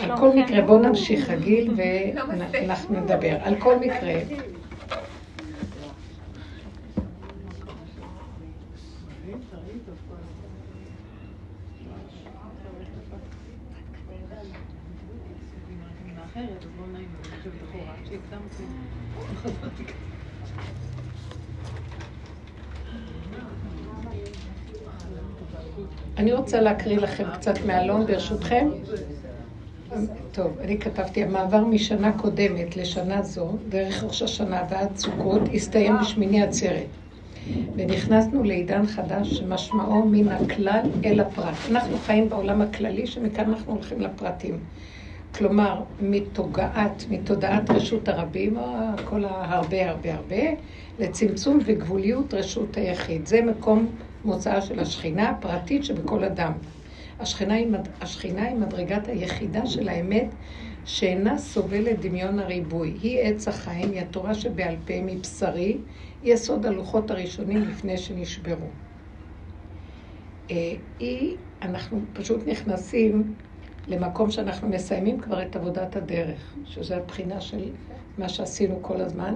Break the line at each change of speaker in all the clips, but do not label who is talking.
על כל מקרה, בואו נמשיך רגיל ואנחנו נדבר. על כל מקרה, אני רוצה להקריא לכם קצת מהלון ברשותכם. טוב, אני כתבתי, המעבר משנה קודמת לשנה זו, דרך ראש השנה ועד סוכות, הסתיים בשמיני עצרת. ונכנסנו לעידן חדש שמשמעו מן הכלל אל הפרט. אנחנו חיים בעולם הכללי, שמכאן אנחנו הולכים לפרטים. כלומר, מתוגעת, מתודעת רשות הרבים, כל ההרבה הרבה הרבה, לצמצום וגבוליות רשות היחיד. זה מקום מוצאה של השכינה הפרטית שבכל אדם. השכינה היא, השכינה היא מדרגת היחידה של האמת שאינה סובלת דמיון הריבוי. היא עץ החיים, היא התורה שבעל פה מבשרי, היא יסוד הלוחות הראשונים לפני שנשברו. אה, היא, אנחנו פשוט נכנסים למקום שאנחנו מסיימים כבר את עבודת הדרך, שזה הבחינה של מה שעשינו כל הזמן,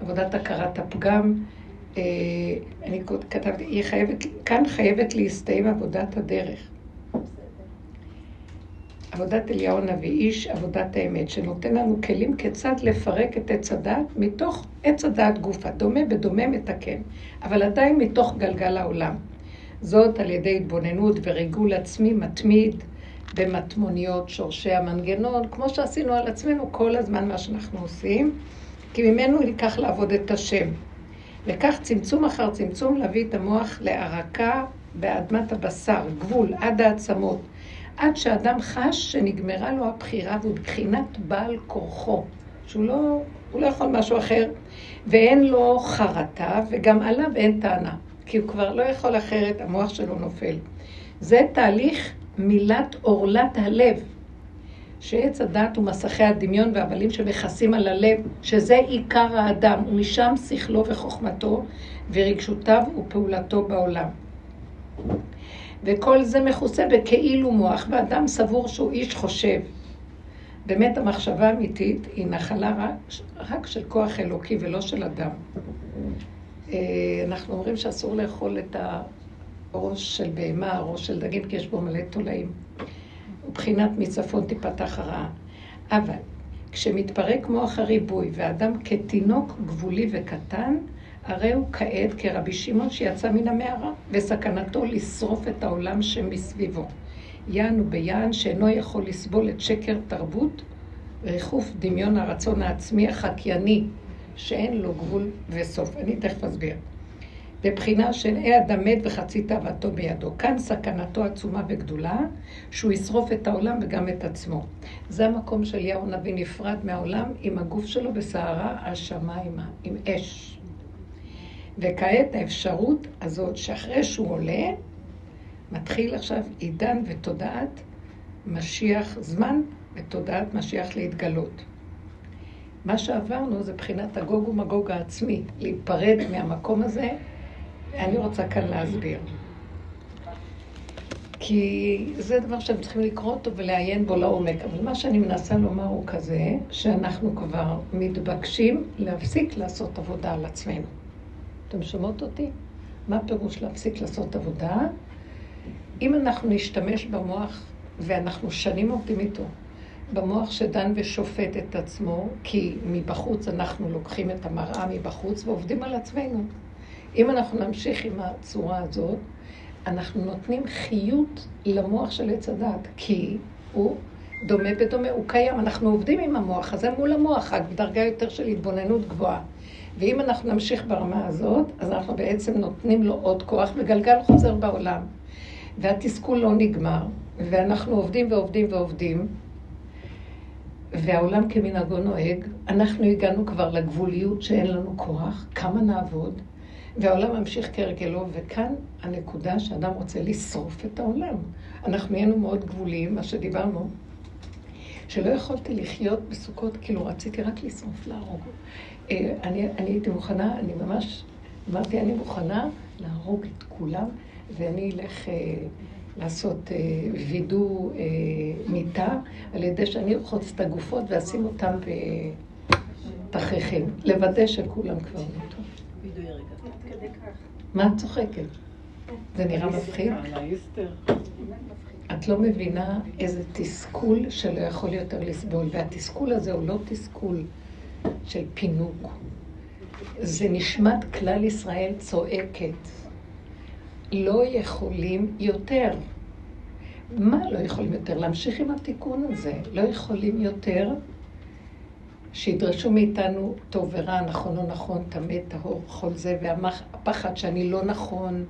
עבודת הכרת הפגם. אה, אני כתבתי, היא חייבת, כאן חייבת להסתיים עבודת הדרך. עבודת אליהו הנביא, איש עבודת האמת, שנותן לנו כלים כיצד לפרק את עץ הדת מתוך עץ הדת גופה, דומה בדומה מתקן, אבל עדיין מתוך גלגל העולם. זאת על ידי התבוננות וריגול עצמי מתמיד, במטמוניות שורשי המנגנון, כמו שעשינו על עצמנו כל הזמן מה שאנחנו עושים, כי ממנו ניקח לעבוד את השם. וכך צמצום אחר צמצום להביא את המוח להערקה באדמת הבשר, גבול, עד העצמות, עד שאדם חש שנגמרה לו הבחירה והוא בבחינת בעל כורחו, שהוא לא, הוא לא יכול משהו אחר, ואין לו חרטה וגם עליו אין טענה, כי הוא כבר לא יכול אחרת, המוח שלו נופל. זה תהליך מילת עורלת הלב, שעץ הדת הוא מסכי הדמיון והבלים שמכסים על הלב, שזה עיקר האדם, ומשם שכלו וחוכמתו ורגשותיו ופעולתו בעולם. וכל זה מכוסה בכאילו מוח, ואדם סבור שהוא איש חושב. באמת המחשבה האמיתית היא נחלה רק, רק של כוח אלוקי ולא של אדם. אה, אנחנו אומרים שאסור לאכול את ה... ראש של בהמה, ראש של דגים, כי יש בו מלא תולעים. מבחינת מצפון תיפתח הרעה. אבל כשמתפרק מוח הריבוי ואדם כתינוק גבולי וקטן, הרי הוא כעת כרבי שמעון שיצא מן המערה, וסכנתו לשרוף את העולם שמסביבו. יען וביען שאינו יכול לסבול את שקר תרבות, ריחוף דמיון הרצון העצמי החקייני, שאין לו גבול וסוף. אני תכף אסביר. בבחינה של אה אדם מת וחצי תאוותו בידו. כאן סכנתו עצומה וגדולה, שהוא ישרוף את העולם וגם את עצמו. זה המקום של אליהו הנביא נפרד מהעולם עם הגוף שלו בסערה השמיימה, עם אש. וכעת האפשרות הזאת שאחרי שהוא עולה, מתחיל עכשיו עידן ותודעת משיח, זמן ותודעת משיח להתגלות. מה שעברנו זה בחינת הגוג ומגוג העצמי, להיפרד מהמקום הזה אני רוצה כאן להסביר. כי זה דבר שהם צריכים לקרוא אותו ולעיין בו לעומק. אבל מה שאני מנסה לומר הוא כזה, שאנחנו כבר מתבקשים להפסיק לעשות עבודה על עצמנו. אתם שומעות אותי? מה פירוש להפסיק לעשות עבודה? אם אנחנו נשתמש במוח, ואנחנו שנים עובדים איתו, במוח שדן ושופט את עצמו, כי מבחוץ אנחנו לוקחים את המראה מבחוץ ועובדים על עצמנו. אם אנחנו נמשיך עם הצורה הזאת, אנחנו נותנים חיות למוח של עץ הדת, כי הוא דומה בדומה, הוא קיים, אנחנו עובדים עם המוח הזה מול המוח, רק בדרגה יותר של התבוננות גבוהה. ואם אנחנו נמשיך ברמה הזאת, אז אנחנו בעצם נותנים לו עוד כוח, וגלגל חוזר בעולם. והתסכול לא נגמר, ואנחנו עובדים ועובדים ועובדים, והעולם כמנהגו נוהג, אנחנו הגענו כבר לגבוליות שאין לנו כוח, כמה נעבוד, והעולם ממשיך כהרגלו, וכאן הנקודה שאדם רוצה לשרוף את העולם. אנחנו נהיינו מאוד גבוליים, מה שדיברנו, שלא יכולתי לחיות בסוכות, כאילו רציתי רק לשרוף, להרוג. אה, אני, אני הייתי מוכנה, אני ממש, אמרתי, אני מוכנה להרוג את כולם, ואני אלך אה, לעשות אה, וידוא אה, מיטה, על ידי שאני ארחוץ את הגופות ואשים אותם בתכריכים, לוודא שכולם כבר מתו. מה את צוחקת? זה נראה מפחיד? את לא מבינה איזה תסכול שלא יכול יותר לסבול, והתסכול הזה הוא לא תסכול של פינוק. זה נשמת כלל ישראל צועקת. לא יכולים יותר. מה לא יכולים יותר? להמשיך עם התיקון הזה. לא יכולים יותר שידרשו מאיתנו טוב ורע, נכון או נכון, טמא, טהור, כל זה, והפחד שאני לא נכון,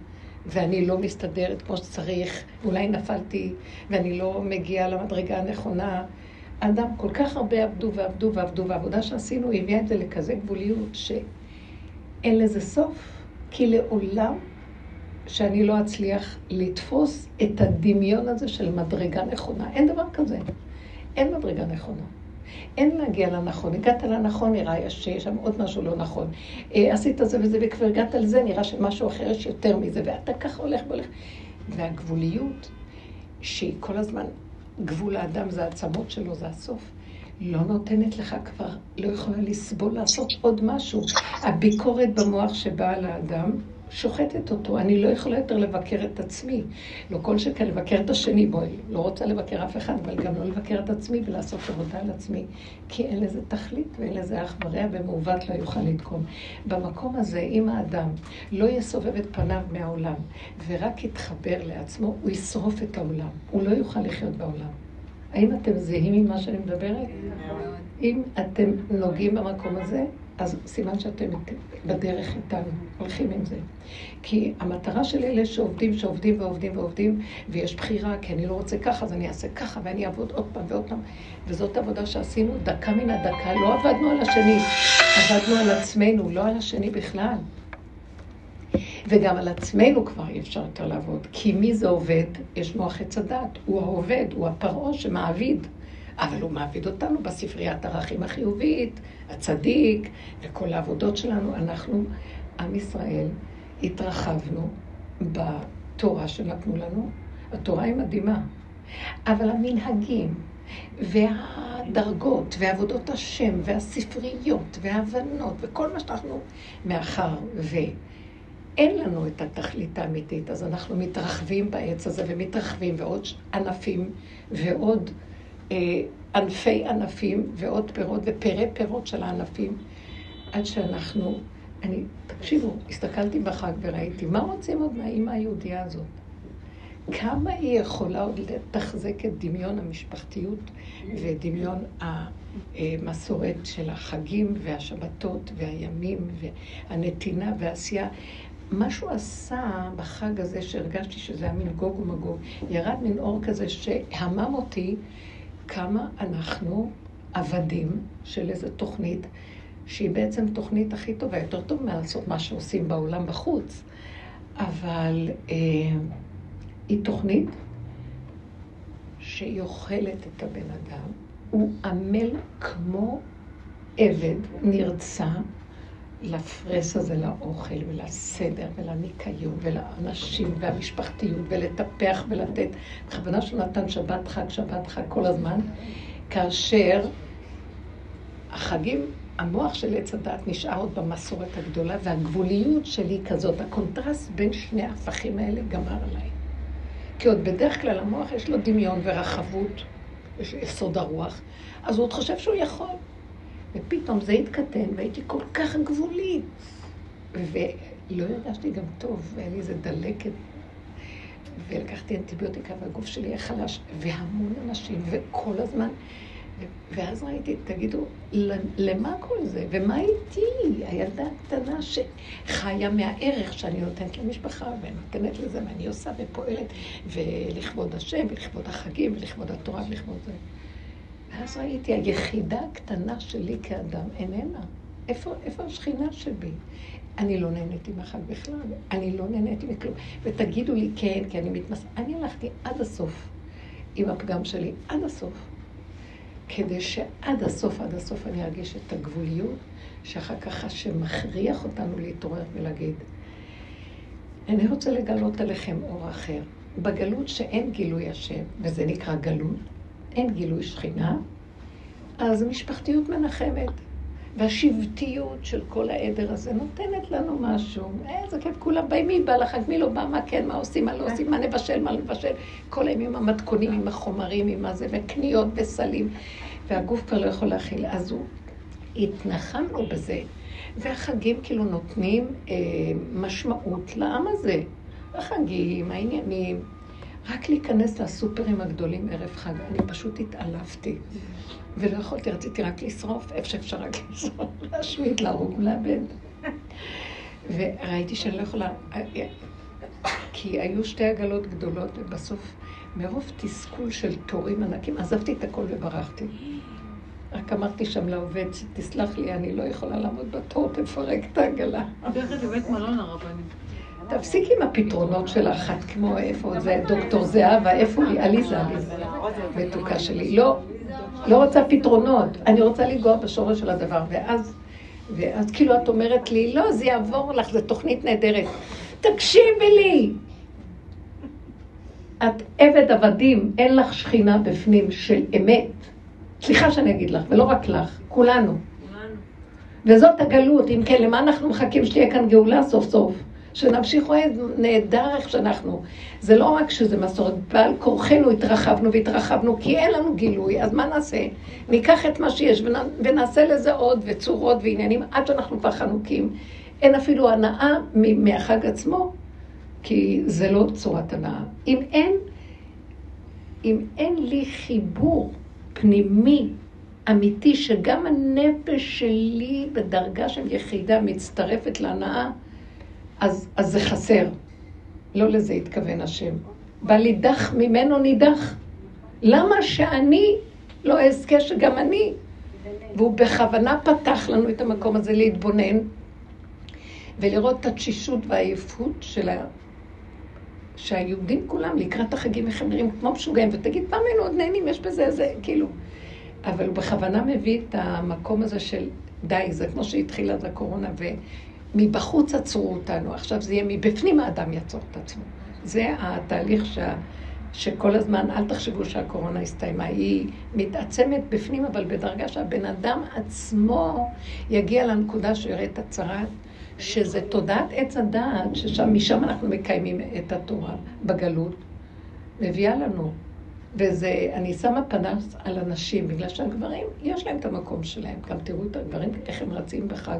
ואני לא מסתדרת כמו שצריך, אולי נפלתי, ואני לא מגיעה למדרגה הנכונה. אדם, כל כך הרבה עבדו ועבדו ועבדו, והעבודה שעשינו הביאה את זה לכזה גבוליות, שאין לזה סוף, כי לעולם שאני לא אצליח לתפוס את הדמיון הזה של מדרגה נכונה. אין דבר כזה. אין מדרגה נכונה. אין להגיע לנכון. הגעת לנכון, נראה שיש שם עוד משהו לא נכון. אה, עשית זה וזה, וכבר הגעת לזה, נראה שמשהו אחר יש יותר מזה, ואתה ככה הולך והולך. והגבוליות, שהיא כל הזמן, גבול האדם זה העצמות שלו, זה הסוף. לא נותנת לך כבר, לא יכולה לסבול לעשות עוד משהו. הביקורת במוח שבאה לאדם, שוחטת אותו. אני לא יכולה יותר לבקר את עצמי. לא כל שכן לבקר את השני, בואי, לא רוצה לבקר אף אחד, אבל גם לא לבקר את עצמי ולעשות עבודה על עצמי, כי אין לזה תכלית ואין לזה אח ורע, ומעוות לא יוכל לתקום. במקום הזה, אם האדם לא יסובב את פניו מהעולם, ורק יתחבר לעצמו, הוא ישרוף את העולם. הוא לא יוכל לחיות בעולם. האם אתם זהים עם מה שאני מדברת? אם אתם נוגעים במקום הזה, אז סימן שאתם בדרך איתנו, הולכים עם זה. כי המטרה של אלה שעובדים, שעובדים ועובדים ועובדים, ויש בחירה, כי אני לא רוצה ככה, אז אני אעשה ככה, ואני אעבוד עוד פעם ועוד פעם. וזאת עבודה שעשינו דקה מן הדקה, לא עבדנו על השני, עבדנו על עצמנו, לא על השני בכלל. וגם על עצמנו כבר אי אפשר יותר לעבוד. כי מי זה עובד? יש מוח עץ הדת. הוא העובד, הוא הפרעה שמעביד. אבל הוא מעביד אותנו בספריית ערכים החיובית, הצדיק, וכל העבודות שלנו. אנחנו, עם ישראל, התרחבנו בתורה שנתנו לנו. התורה היא מדהימה. אבל המנהגים, והדרגות, ועבודות השם, והספריות, וההבנות, וכל מה שאנחנו, מאחר ואין לנו את התכלית האמיתית, אז אנחנו מתרחבים בעץ הזה, ומתרחבים, ועוד ענפים, ועוד ענפי ענפים ועוד פירות ופרי פירות של הענפים, עד שאנחנו, אני, תקשיבו, הסתכלתי בחג וראיתי, מה רוצים עוד מהאימא היהודייה הזאת? כמה היא יכולה עוד לתחזק את דמיון המשפחתיות ודמיון המסורת של החגים והשבתות והימים והנתינה והעשייה. מה שהוא עשה בחג הזה, שהרגשתי שזה היה מין גוג ומגוג, ירד מין אור כזה שהמם אותי כמה אנחנו עבדים של איזו תוכנית, שהיא בעצם תוכנית הכי טובה, יותר טוב מה שעושים בעולם בחוץ, אבל אה, היא תוכנית שהיא אוכלת את הבן אדם, הוא עמל כמו עבד, נרצע, לפרס הזה לאוכל ולסדר ולניקיון ולאנשים והמשפחתיות ולטפח ולתת. בכוונה שהוא נתן שבת חג, שבת חג כל הזמן, כאשר החגים, המוח של עץ הדעת נשאר עוד במסורת הגדולה והגבוליות שלי כזאת, הקונטרסט בין שני ההפכים האלה גמר עליי. כי עוד בדרך כלל המוח יש לו דמיון ורחבות, יש יסוד הרוח, אז הוא עוד חושב שהוא יכול. ופתאום זה התקטן, והייתי כל כך גבולית. ולא הרגשתי גם טוב, והיה לי איזה דלקת. ולקחתי אנטיביוטיקה, והגוף שלי היה חלש, והמון אנשים, וכל הזמן. ואז ראיתי, תגידו, למה כל זה? ומה איתי? הילדה הקטנה שחיה מהערך שאני נותנת למשפחה, ונותנת לזה, ואני עושה ופועלת, ולכבוד השם, ולכבוד החגים, ולכבוד התורה, ולכבוד זה. ואז ראיתי, היחידה הקטנה שלי כאדם איננה. איפה, איפה השכינה שבי? אני לא נהניתי מהחג בכלל, אני לא נהניתי מכלום. ותגידו לי כן, כי אני מתמס... אני הלכתי עד הסוף עם הפגם שלי, עד הסוף. כדי שעד הסוף, עד הסוף אני ארגיש את הגבוליות, שאחר כך השם מכריח אותנו להתעורר ולהגיד, אני רוצה לגלות עליכם אור אחר. בגלות שאין גילוי השם, וזה נקרא גלות, אין גילוי שכינה, אז משפחתיות מנחמת. והשבטיות של כל העדר הזה נותנת לנו משהו. איזה כיף, כולם באים, מי בא לחג, מי לא בא, מה כן, מה עושים, מה לא עושים, מה נבשל, מה לא נבשל. כל היום עם המתכונים, עם החומרים, עם הזה, וקניות וסלים. והגוף כבר לא יכול להכיל. אז הוא, התנחמנו בזה. והחגים כאילו נותנים אה, משמעות לעם הזה. החגים, העניינים. רק להיכנס לסופרים הגדולים ערב חג, אני פשוט התעלפתי. ולא יכולתי, רציתי רק לשרוף, איפה שאפשר רק לשרוף, להשמיד, להרוג, לאבד. וראיתי שאני לא יכולה... כי היו שתי עגלות גדולות, ובסוף, מרוב תסכול של תורים ענקים, עזבתי את הכל וברחתי. רק אמרתי שם לעובד, תסלח לי, אני לא יכולה לעמוד בתור, תפרק את העגלה.
הולכת לבית מלון הרבנים.
תפסיקי עם הפתרונות שלך, את כמו איפה זה דוקטור זהבה, איפה היא? עליזה, עליזה, מתוקה שלי. לא, לא רוצה פתרונות, אני רוצה לנגוע בשורש של הדבר, ואז, ואז כאילו את אומרת לי, לא, זה יעבור לך, זו תוכנית נהדרת. תקשיבי לי! את עבד עבדים, אין לך שכינה בפנים של אמת. סליחה שאני אגיד לך, ולא רק לך, כולנו. וזאת הגלות, אם כן, למה אנחנו מחכים שתהיה כאן גאולה סוף סוף? שנמשיך אוהד נהדר איך שאנחנו. זה לא רק שזה מסורת, ועל כורחנו התרחבנו והתרחבנו, כי אין לנו גילוי, אז מה נעשה? ניקח את מה שיש ונעשה לזה עוד וצורות ועניינים עד שאנחנו כבר חנוקים. אין אפילו הנאה מהחג עצמו, כי זה לא צורת הנאה. אם אין, אם אין לי חיבור פנימי, אמיתי, שגם הנפש שלי בדרגה של יחידה מצטרפת להנאה, אז, אז זה חסר. לא לזה התכוון השם. בל יידח ממנו נידח. למה שאני לא אזכה שגם אני? והוא בכוונה פתח לנו את המקום הזה להתבונן ולראות את התשישות והעייפות של ה... שהיהודים כולם לקראת החגים, איך הם נראים כמו משוגעים, ותגיד, פעם היינו עוד נהנים, יש בזה איזה, כאילו. אבל הוא בכוונה מביא את המקום הזה של די, זה כמו שהתחילה את הקורונה, מבחוץ עצרו אותנו, עכשיו זה יהיה מבפנים האדם יעצור את עצמו. זה התהליך שה, שכל הזמן, אל תחשבו שהקורונה הסתיימה, היא מתעצמת בפנים, אבל בדרגה שהבן אדם עצמו יגיע לנקודה שהוא יראה את הצרת, שזה תודעת עץ הדעת, שמשם אנחנו מקיימים את התורה בגלות, מביאה לנו. וזה, אני שמה פנס על הנשים, בגלל שהגברים, יש להם את המקום שלהם. גם תראו את הגברים, איך הם רצים בחג.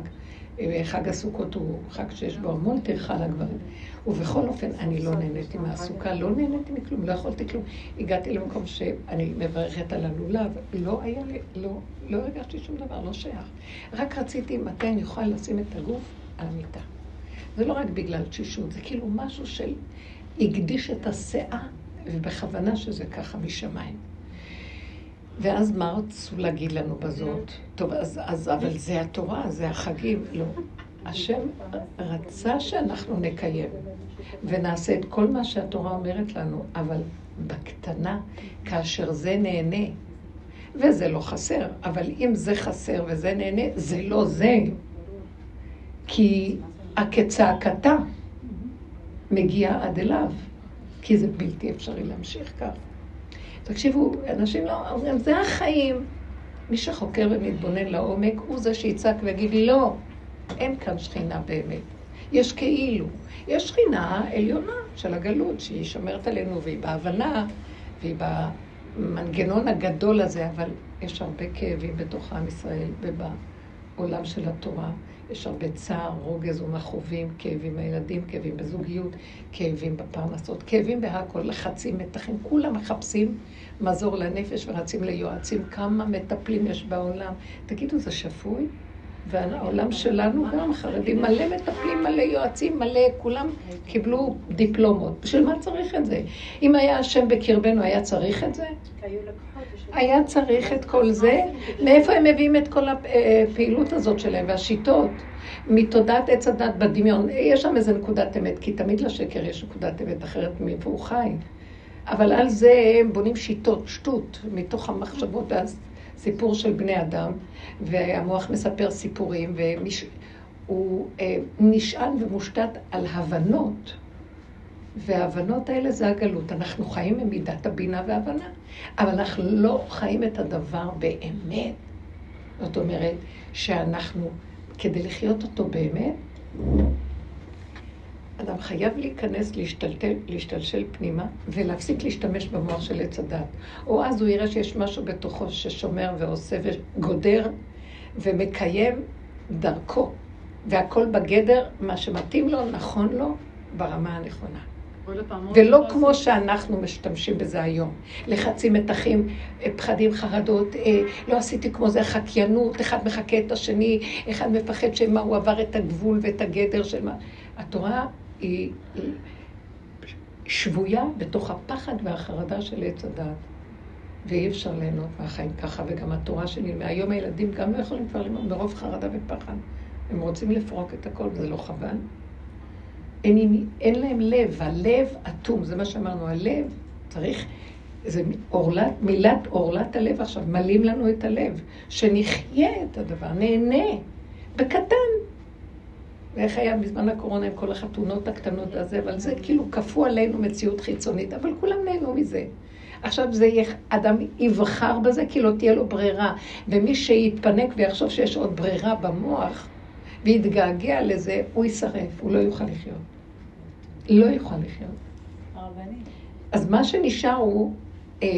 חג הסוכות הוא חג שיש בו המון טרחה לגברים. ובכל אופן, אני לא נהניתי מהסוכה, לא נהניתי מכלום, לא יכולתי כלום. הגעתי למקום שאני מברכת על הלולב, לא היה לי, לא, לא הרגשתי שום דבר, לא שייך. רק רציתי מתי אני אוכל לשים את הגוף על המיטה. זה לא רק בגלל תשישות, זה כאילו משהו של הקדיש את הסאה, ובכוונה שזה ככה משמיים. ואז מה רצו להגיד לנו בזאת? טוב, אז, אז אבל זה התורה, זה החגים. לא. השם רצה שאנחנו נקיים ונעשה את כל מה שהתורה אומרת לנו, אבל בקטנה, כאשר זה נהנה, וזה לא חסר, אבל אם זה חסר וזה נהנה, זה לא זה. כי כצעקתה מגיע עד אליו, כי זה בלתי אפשרי להמשיך כך. תקשיבו, אנשים לא אומרים, זה החיים. מי שחוקר ומתבונן לעומק, הוא זה שיצעק ויגיד, לא, אין כאן שכינה באמת. יש כאילו. יש שכינה עליונה של הגלות, שהיא שומרת עלינו, והיא בהבנה, והיא במנגנון הגדול הזה, אבל יש הרבה כאבים בתוך עם ישראל ובעולם של התורה. יש הרבה צער, רוגז ומכאובים, כאבים מהילדים, כאבים בזוגיות, כאבים בפרנסות, כאבים בהכל, לחצים, מתחים, כולם מחפשים מזור לנפש ורצים ליועצים. כמה מטפלים יש בעולם? תגידו, זה שפוי? והעולם שלנו גם, חרדים, מלא מטפלים, מלא יועצים, מלא, כולם קיבלו דיפלומות. בשביל מה צריך את זה? אם היה השם בקרבנו, היה צריך את זה? היה צריך את כל זה? מאיפה הם מביאים את כל הפעילות הזאת שלהם והשיטות? מתודעת עץ הדת בדמיון. יש שם איזה נקודת אמת, כי תמיד לשקר יש נקודת אמת אחרת מאיפה הוא חי. אבל על זה הם בונים שיטות, שטות, מתוך המחשבות, ואז סיפור של בני אדם, והמוח מספר סיפורים, והוא אה, נשען ומושתת על הבנות. וההבנות האלה זה הגלות. אנחנו חיים ממידת הבינה והבנה, אבל אנחנו לא חיים את הדבר באמת. זאת אומרת, שאנחנו, כדי לחיות אותו באמת, אדם חייב להיכנס, להשתלטל, להשתלשל פנימה ולהפסיק להשתמש במוח של עץ הדת. או אז הוא יראה שיש משהו בתוכו ששומר ועושה וגודר ומקיים דרכו. והכל בגדר, מה שמתאים לו, נכון לו, ברמה הנכונה. ולא כמו שאנחנו משתמשים בזה היום. לחצים, מתחים, פחדים, חרדות, אה, לא עשיתי כמו זה חקיינות, אחד מחקה את השני, אחד מפחד שמה הוא עבר את הגבול ואת הגדר של מה. התורה היא, שבויה בתוך הפחד והחרדה של עץ הדעת. ואי אפשר ליהנות מהחיים ככה, וגם התורה שלי, מהיום הילדים גם לא יכולים כבר ללמוד מרוב חרדה ופחד. הם רוצים לפרוק את הכל, וזה לא חבל. אין, אין להם לב, הלב אטום, זה מה שאמרנו, הלב צריך, זה אורלת, מילת אורלת הלב עכשיו, מלאים לנו את הלב, שנחיה את הדבר, נהנה, בקטן. ואיך היה בזמן הקורונה עם כל החתונות הקטנות הזה, אבל זה כאילו כפו עלינו מציאות חיצונית, אבל כולם נהנו מזה. עכשיו זה יהיה, אדם יבחר בזה כי לא תהיה לו ברירה, ומי שיתפנק ויחשוב שיש עוד ברירה במוח, ויתגעגע לזה, הוא יישרף, הוא לא יוכל לחיות. לא יוכל לחיות. אז מה שנשאר הוא אה,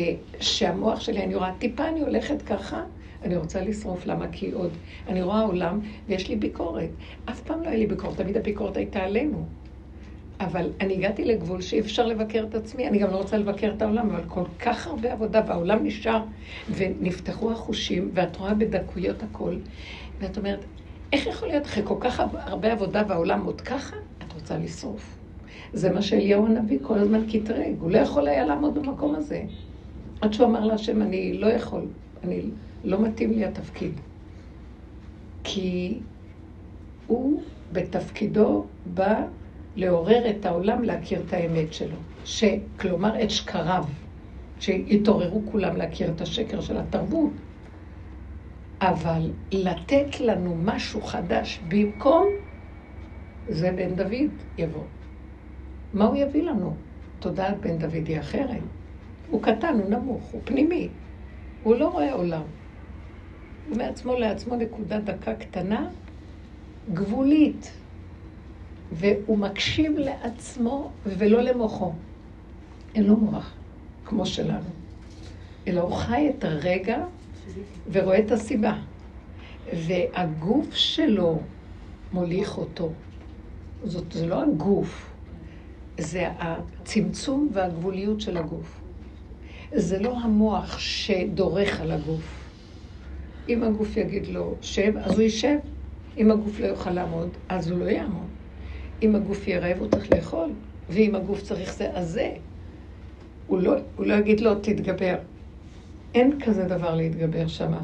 שהמוח שלי, אני רואה, טיפה אני הולכת ככה, אני רוצה לשרוף, למה? כי עוד, אני רואה עולם ויש לי ביקורת. אף פעם לא היה לי ביקורת, תמיד הביקורת הייתה עלינו. אבל אני הגעתי לגבול שאי אפשר לבקר את עצמי, אני גם לא רוצה לבקר את העולם, אבל כל כך הרבה עבודה, והעולם נשאר, ונפתחו החושים, ואת רואה בדקויות הכל, ואת אומרת, איך יכול להיות אחרי כל כך הרבה עבודה והעולם עוד ככה? את רוצה לשרוף. זה מה שאליהו הנביא כל הזמן קטרג, הוא לא יכול היה לעמוד במקום הזה. עד שהוא אמר להשם, אני לא יכול, אני לא מתאים לי התפקיד. כי הוא בתפקידו בא לעורר את העולם להכיר את האמת שלו. ש... כלומר, את שקריו, שיתעוררו כולם להכיר את השקר של התרבות. אבל לתת לנו משהו חדש במקום, זה בן דוד יבוא. מה הוא יביא לנו? תודעת בן דוד היא אחרת. הוא קטן, הוא נמוך, הוא פנימי. הוא לא רואה עולם. הוא מעצמו לעצמו נקודה דקה קטנה, גבולית. והוא מקשיב לעצמו ולא למוחו. אין לו מוח, כמו שלנו. אלא הוא חי את הרגע ורואה את הסיבה. והגוף שלו מוליך אותו. זאת, זה לא הגוף, זה הצמצום והגבוליות של הגוף. זה לא המוח שדורך על הגוף. אם הגוף יגיד לו שב, אז הוא יישב. אם הגוף לא יוכל לעמוד, אז הוא לא יעמוד. אם הגוף יהיה רעב, הוא צריך לאכול. ואם הגוף צריך זה, אז זה. הוא לא, הוא לא יגיד לו, תתגבר. אין כזה דבר להתגבר שמה.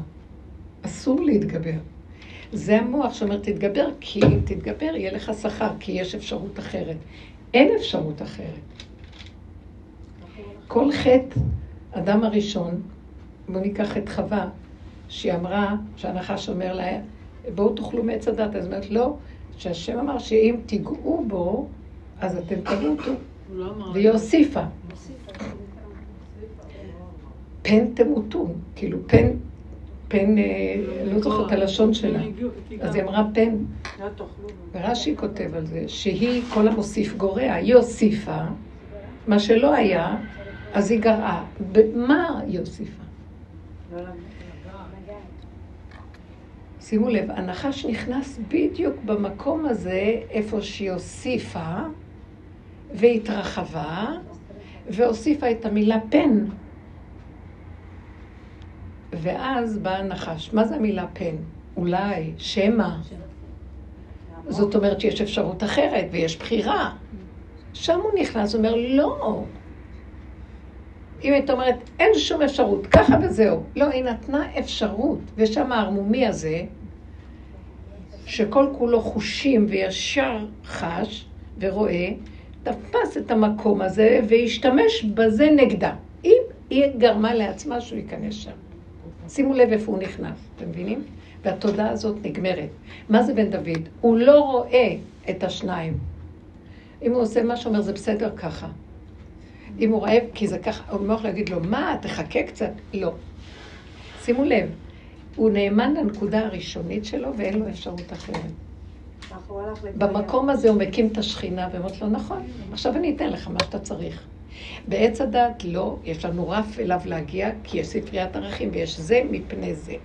אסור להתגבר. זה המוח שאומר, תתגבר, כי אם תתגבר, יהיה לך שכר, כי יש אפשרות אחרת. אין אפשרות אחרת. כל חטא, אדם הראשון, בואו ניקח את חווה, שהיא אמרה, שהנחש אומר לה, בואו תאכלו מעץ הדת. אז אומרת, לא, שהשם אמר שאם תיגעו בו, אז אתם תמותו. לא והיא הוסיפה. פן תמותון, כאילו פן, פן, אה, לא זוכרת את הלשון שלה. אז היא אמרה פן. ורש"י כותב על זה, שהיא, כל המוסיף גורע, היא הוסיפה, מה שלא היה, אז היא גרעה. במה היא הוסיפה? שימו לב, הנחש נכנס בדיוק במקום הזה, איפה שהיא הוסיפה והתרחבה, והוסיפה את המילה פן. ואז בא הנחש. מה זה המילה פן? אולי, שמא. זאת אומרת שיש אפשרות אחרת ויש בחירה. שם הוא נכנס, הוא אומר, לא. אם היית אומרת, אין שום אפשרות, ככה וזהו. לא, היא נתנה אפשרות, ושם הערמומי הזה, שכל כולו חושים וישר חש ורואה, תפס את המקום הזה והשתמש בזה נגדה. אם היא גרמה לעצמה שהוא ייכנס שם. שימו לב איפה הוא נכנס, אתם מבינים? והתודעה הזאת נגמרת. מה זה בן דוד? הוא לא רואה את השניים. אם הוא עושה משהו, אומר, זה בסדר ככה. אם הוא רעב, כי זה ככה, הוא אומר להגיד לו, מה, תחכה קצת. לא. שימו לב, הוא נאמן לנקודה הראשונית שלו ואין לו אפשרות אחרת. במקום הזה הוא מקים את השכינה ואומרת לו, נכון, עכשיו אני אתן לך מה שאתה צריך. בעץ הדת לא, יש לנו רף אליו להגיע, כי יש ספריית ערכים ויש זה מפני זה.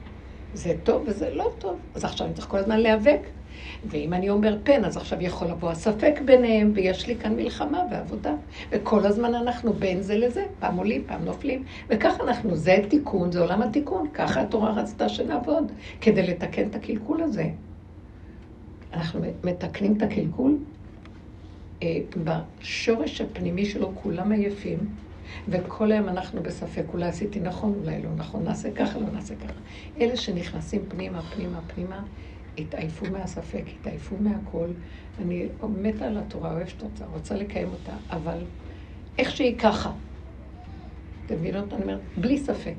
זה טוב וזה לא טוב. אז עכשיו אני צריך כל הזמן להיאבק. ואם אני אומר פן, אז עכשיו יכול לבוא הספק ביניהם, ויש לי כאן מלחמה ועבודה. וכל הזמן אנחנו בין זה לזה, פעם עולים, פעם נופלים. וככה אנחנו, זה תיקון, זה עולם התיקון. ככה התורה רצתה שנעבוד, כדי לתקן את הקלקול הזה. אנחנו מתקנים את הקלקול אה, בשורש הפנימי שלו, כולם עייפים. וכל היום אנחנו בספק, אולי עשיתי נכון, אולי לא נכון, נעשה ככה, לא נעשה ככה. אלה שנכנסים פנימה, פנימה, פנימה, התעייפו מהספק, התעייפו מהכל. אני מתה על התורה, אוהבת אותה, רוצה לקיים אותה, אבל איך שהיא ככה. אתם מבינים אותה? אני אומרת, בלי ספק.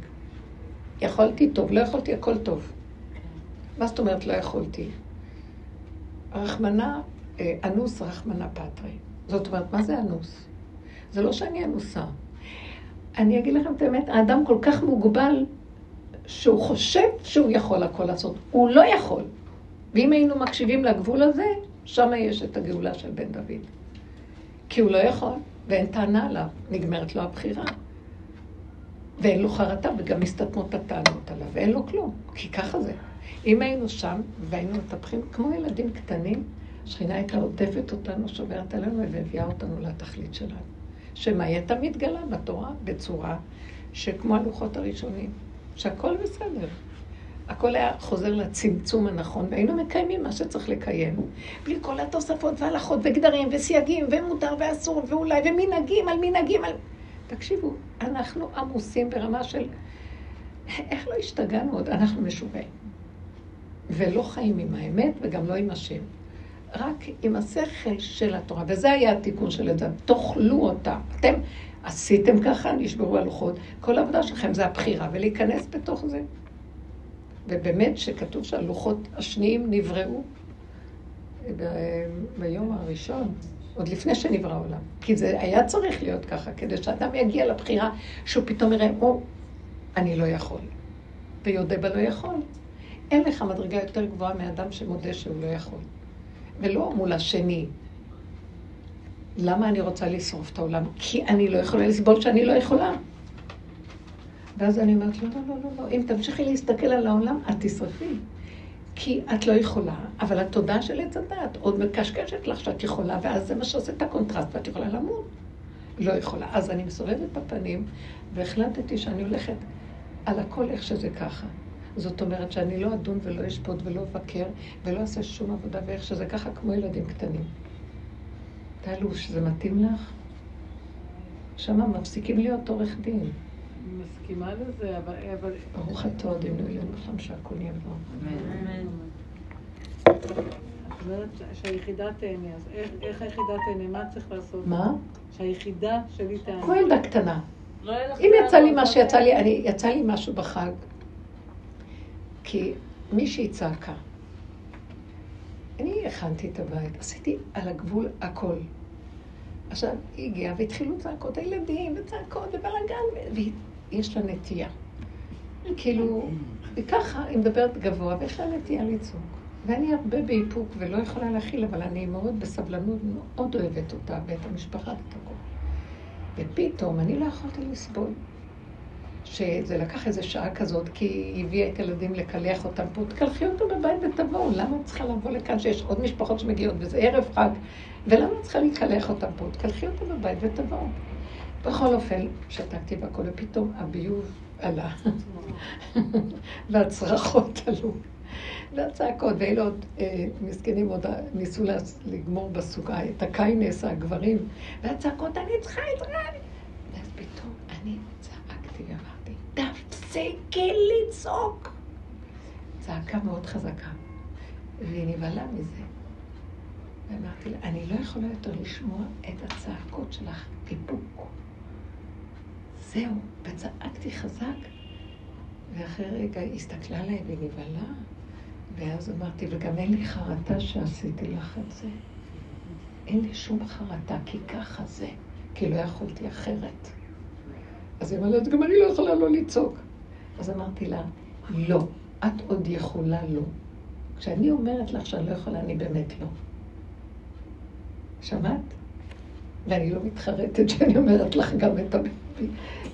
יכולתי טוב, לא יכולתי, הכל טוב. מה זאת אומרת לא יכולתי? רחמנה, אה, אנוס רחמנה פטרי. זאת אומרת, מה זה אנוס? זה לא שאני אנוסה. אני אגיד לכם את האמת, האדם כל כך מוגבל, שהוא חושב שהוא יכול הכל לעשות. הוא לא יכול. ואם היינו מקשיבים לגבול הזה, שם יש את הגאולה של בן דוד. כי הוא לא יכול, ואין טענה עליו, נגמרת לו הבחירה. ואין לו חרטה, וגם מסתתמות הטענות עליו, ואין לו כלום, כי ככה זה. אם היינו שם, והיינו מטפחים כמו ילדים קטנים, השכינה הייתה עוטפת אותנו, שוברת עלינו, ומביאה אותנו לתכלית שלנו. שמה היא הייתה מתגלה בתורה בצורה שכמו הלוחות הראשונים, שהכל בסדר. הכל היה חוזר לצמצום הנכון, והיינו מקיימים מה שצריך לקיים. בלי כל התוספות והלכות וגדרים וסייגים ומותר ואסור ואולי ומנהגים על מנהגים על... תקשיבו, אנחנו עמוסים ברמה של... איך לא השתגענו עוד? אנחנו משוגעים. ולא חיים עם האמת וגם לא עם השם. רק עם השכל של התורה, וזה היה התיקון של את זה. תאכלו אותה. אתם עשיתם ככה, נשברו הלוחות. כל העבודה שלכם זה הבחירה, ולהיכנס בתוך זה. ובאמת, שכתוב שהלוחות השניים נבראו ביום הראשון, עוד לפני שנברא העולם. כי זה היה צריך להיות ככה, כדי שאדם יגיע לבחירה שהוא פתאום יראה, או, אני לא יכול. ויודה בלא יכול. אין לך מדרגה יותר גבוהה מאדם שמודה שהוא לא יכול. ולא מול השני. למה אני רוצה לשרוף את העולם? כי אני לא יכולה לסבול שאני לא יכולה. ואז אני אומרת, לא, לא, לא, לא, לא. אם תמשיכי להסתכל על העולם, את תשרפי. כי את לא יכולה, אבל התודעה של עץ הדעת עוד מקשקשת לך שאת יכולה, ואז זה מה שעושה את הקונטרסט, ואת יכולה למות. לא יכולה. אז אני מסובבת בפנים, והחלטתי שאני הולכת על הכל איך שזה ככה. זאת אומרת שאני לא אדון ולא אשפוט ולא אבקר ולא אעשה שום עבודה ואיך שזה ככה כמו ילדים קטנים. תעלו שזה מתאים לך? שמה מפסיקים להיות עורך דין.
מסכימה לזה, אבל... אבל...
ברוך אתה אדינו אלינו שם שהכל יבוא.
אמן. את אומרת שהיחידה תהנה, אז איך, איך היחידה תהנה? מה צריך לעשות?
מה?
שהיחידה שלי תהנה.
כמו ילדה קטנה. לא אם יצא לי מה שיצא לי, אני, יצא לי משהו בחג, כי מישהי צעקה. אני הכנתי את הבית, עשיתי על הגבול הכל. עכשיו, היא הגיעה והתחילו צעקות הילדים, וצעקות ובלאגן, ויש לה נטייה. כאילו, וככה היא מדברת גבוה, ויש לה נטייה לצעוק. ואני הרבה באיפוק ולא יכולה להכיל, אבל אני מאוד בסבלנות, מאוד אוהבת אותה, ואת המשפחה ואת הכול. ופתאום אני לא יכולתי לסבול. שזה לקח איזה שעה כזאת, כי היא הביאה את הילדים לקלח אותם פה, תקלחי אותם בבית ותבואו, למה את צריכה לבוא לכאן שיש עוד משפחות שמגיעות וזה ערב חג, ולמה את צריכה לקלח אותם פה? תקלחי אותם בבית ותבואו. בכל אופן, שתקתי והכל, ופתאום הביוב עלה, והצרחות עלו, והצעקות, ואלה עוד אה, מסכנים עוד ניסו לגמור בסוכה את הקיינס, הגברים, והצעקות, אני צריכה עזרה. ואז פתאום אני צעקתי ואמרתי, תפסיקי לצעוק. צעקה מאוד חזקה, והיא נבהלה מזה. ואמרתי לה, אני לא יכולה יותר לשמוע את הצעקות שלך, איפוק. זהו, וצעקתי חזק, ואחרי רגע היא הסתכלה עליי ונבהלה, ואז אמרתי, וגם אין לי חרטה שעשיתי לך את זה. אין לי שום חרטה, כי ככה זה, כי לא יכולתי אחרת. אז היא אמרה, גם אני לא יכולה לא לצעוק. אז אמרתי לה, לא, את עוד יכולה לא. כשאני אומרת לך שאני לא יכולה, אני באמת לא. שמעת? ואני לא מתחרטת שאני אומרת לך גם את הבית.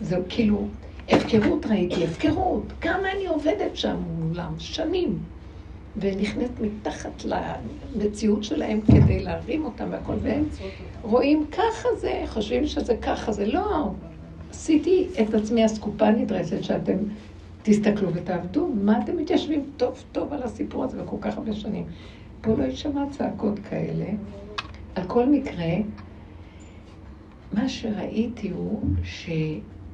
זהו כאילו, הפקרות ראיתי, הפקרות. כמה אני עובדת שם מולם, שנים. ונכנסת מתחת למציאות שלהם כדי להרים אותם והכל, והם רואים ככה זה, חושבים שזה ככה זה. לא, עשיתי את עצמי אסקופה נדרסת שאתם תסתכלו ותעבדו. מה אתם מתיישבים טוב טוב על הסיפור הזה וכל כך הרבה שנים? פה לא יישמע צעקות כאלה. על כל מקרה, מה שראיתי הוא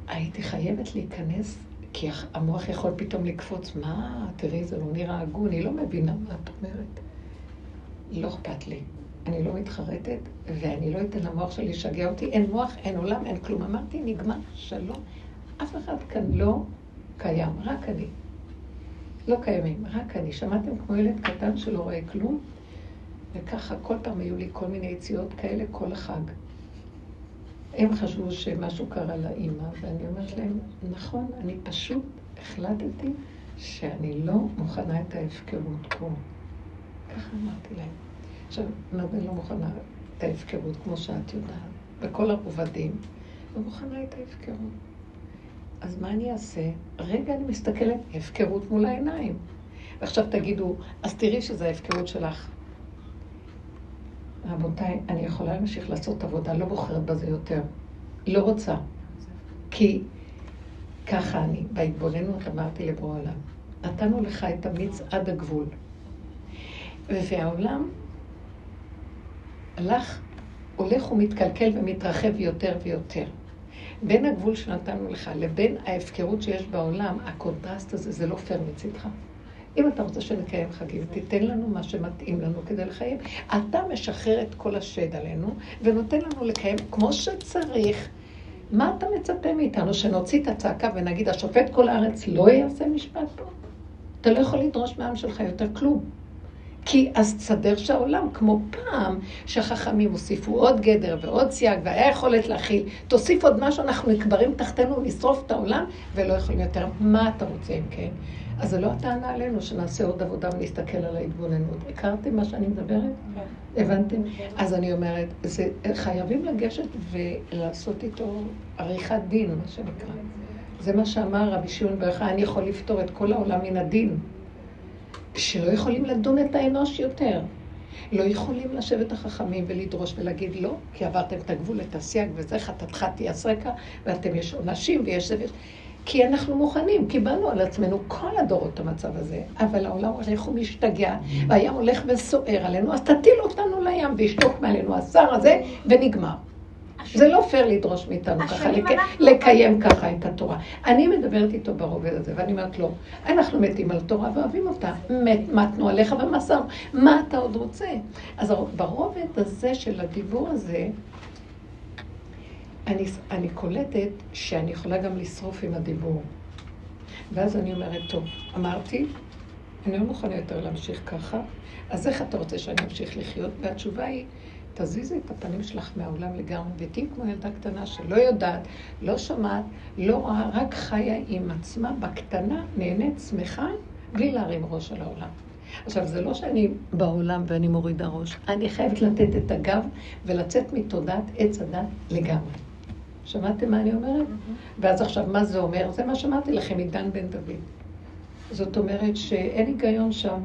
שהייתי חייבת להיכנס, כי המוח יכול פתאום לקפוץ, מה, תראי, זה לא נראה הגון, היא לא מבינה מה את אומרת. לא אכפת לי. אני לא מתחרטת, ואני לא אתן למוח שלי לשגע אותי. אין מוח, אין עולם, אין כלום. אמרתי, נגמר, שלום. אף אחד כאן לא קיים, רק אני. לא קיימים, רק אני. שמעתם כמו ילד קטן שלא רואה כלום? וככה כל פעם היו לי כל מיני יציאות כאלה כל החג. הם חשבו שמשהו קרה לאימא, ואני אומרת להם, נכון, אני פשוט החלטתי שאני לא מוכנה את ההפקרות פה. ככה אמרתי להם. עכשיו, מה זה לא מוכנה את ההפקרות, כמו שאת יודעת, בכל הרובדים, לא מוכנה את ההפקרות. אז מה אני אעשה? רגע אני מסתכלת, הפקרות מול העיניים. ועכשיו תגידו, אז תראי שזו ההפקרות שלך. רבותיי, אני יכולה להמשיך לעשות עבודה, לא בוחרת בזה יותר. לא רוצה. כי ככה אני, בהתבוננות אמרתי לבורא עולם, נתנו לך את המיץ עד הגבול. והעולם הלך, הולך ומתקלקל ומתרחב יותר ויותר. בין הגבול שנתנו לך לבין ההפקרות שיש בעולם, הקונטרסט הזה, זה לא פייר מצידך. אם אתה רוצה שנקיים חגים, תיתן לנו מה שמתאים לנו כדי לקיים. אתה משחרר את כל השד עלינו, ונותן לנו לקיים כמו שצריך. מה אתה מצפה מאיתנו? שנוציא את הצעקה ונגיד, השופט כל הארץ לא יעשה משפט פה? אתה לא יכול לדרוש מהעם שלך יותר כלום. כי אז תסדר שהעולם, כמו פעם, שהחכמים הוסיפו עוד גדר ועוד סייג, והיה יכולת להכיל, תוסיף עוד משהו, אנחנו נקברים תחתנו לשרוף את העולם, ולא יכולים יותר. מה אתה רוצה אם כן? אז זה לא הטענה עלינו שנעשה עוד עבודה ונסתכל על ההתבוננות. הכרתם מה שאני מדברת? כן. הבנתם? אז אני אומרת, זה, חייבים לגשת ולעשות איתו עריכת דין, מה שנקרא. זה מה שאמר רבי שמעון ברכה, אני יכול לפתור את כל העולם מן הדין. שלא יכולים לדון את האנוש יותר. לא יכולים לשבת החכמים ולדרוש ולהגיד לא, כי עברתם את הגבול, את הסייג וזה, חטאתך תהיה סרקה, ואתם יש עונשים ויש זה ויש... כי אנחנו מוכנים, קיבלנו על עצמנו כל הדורות את המצב הזה, אבל העולם הולך ומשתגע, והים הולך וסוער עלינו, אז תטיל אותנו לים וישתוק מעלינו השר הזה, ונגמר. זה לא פייר לדרוש מאיתנו ככה, לקיים ככה את התורה. אני מדברת איתו ברובד הזה, ואני אומרת לו, אנחנו מתים על תורה ואוהבים אותה. מתנו עליך ומסר, מה אתה עוד רוצה? אז ברובד הזה של הדיבור הזה, אני, אני קולטת שאני יכולה גם לשרוף עם הדיבור. ואז אני אומרת, טוב, אמרתי, אני לא מוכנה יותר להמשיך ככה, אז איך אתה רוצה שאני אמשיך לחיות? והתשובה היא, תזיזי את הפנים שלך מהעולם לגמרי, ותהיי כמו ילדה קטנה שלא יודעת, לא שומעת, לא רואה, רק חיה עם עצמה בקטנה, נהנית, שמחה, בלי להרים ראש על העולם. עכשיו, זה לא שאני בעולם ואני מורידה ראש, אני חייבת לתת את הגב ולצאת מתודעת עץ הדת לגמרי. שמעתם מה אני אומרת? ואז עכשיו, מה זה אומר? זה מה שאמרתי לכם מדן בן דוד. זאת אומרת שאין היגיון שם.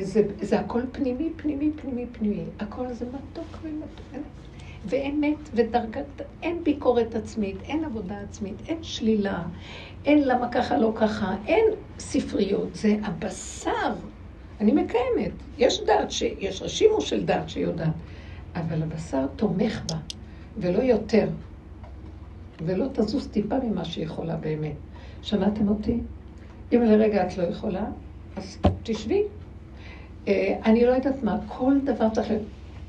זה, זה הכל פנימי, פנימי, פנימי, פנימי. הכל זה מתוק ומתוק. ואמת ודרגת, אין ביקורת עצמית, אין עבודה עצמית, אין שלילה, אין למה ככה, לא ככה, אין ספריות, זה הבשר. אני מקיימת. יש דת, ש... יש רשימו של דת שיודעת, אבל הבשר תומך בה, ולא יותר. ולא תזוז טיפה ממה שהיא יכולה באמת. שמעתם אותי? אם לרגע את לא יכולה, אז תשבי, אה, אני לא יודעת מה, כל דבר צריך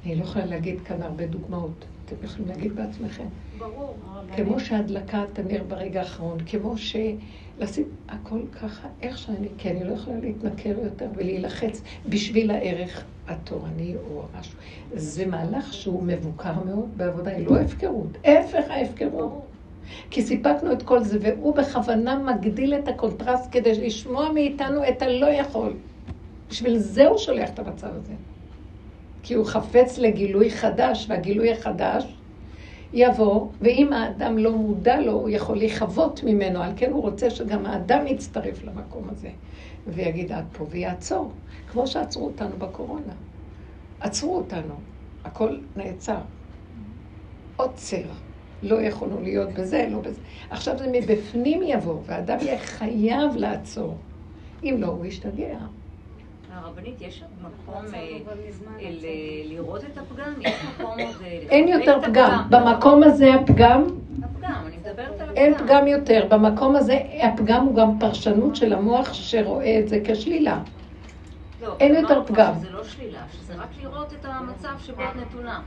אני לא יכולה להגיד כאן הרבה דוגמאות. אתם יכולים להגיד בעצמכם.
ברור.
כמו שהדלקת הנר ברגע האחרון, כמו שלשים הכל ככה, איך שאני, כי אני לא יכולה להתנכר יותר ולהילחץ בשביל הערך התורני או משהו. זה מהלך שהוא מבוקר מאוד בעבודה, היא לא הפקרות, ההפך ההפקרות. כי סיפקנו את כל זה, והוא בכוונה מגדיל את הקונטרסט כדי לשמוע מאיתנו את הלא יכול. בשביל זה הוא שולח את המצב הזה. כי הוא חפץ לגילוי חדש, והגילוי החדש יבוא, ואם האדם לא מודע לו, הוא יכול להיכוות ממנו, על כן הוא רוצה שגם האדם יצטרף למקום הזה, ויגיד עד פה, ויעצור, כמו שעצרו אותנו בקורונה. עצרו אותנו, הכל נעצר. עוצר. לא יכולנו להיות בזה, לא בזה. עכשיו זה מבפנים יבוא, והאדם יהיה חייב לעצור. אם לא, הוא ישתגע.
הרבנית, יש מקום אה, אה, לראות את הפגם? יש מקום עוד... אה,
אין יותר פגם. במקום הזה הפגם... אין פגם יותר. במקום הזה הפגם הוא גם פרשנות של המוח שרואה את זה כשלילה.
לא,
אין יותר פגם.
שזה לא שלילה, שזה רק לראות את המצב שבו את נתונה.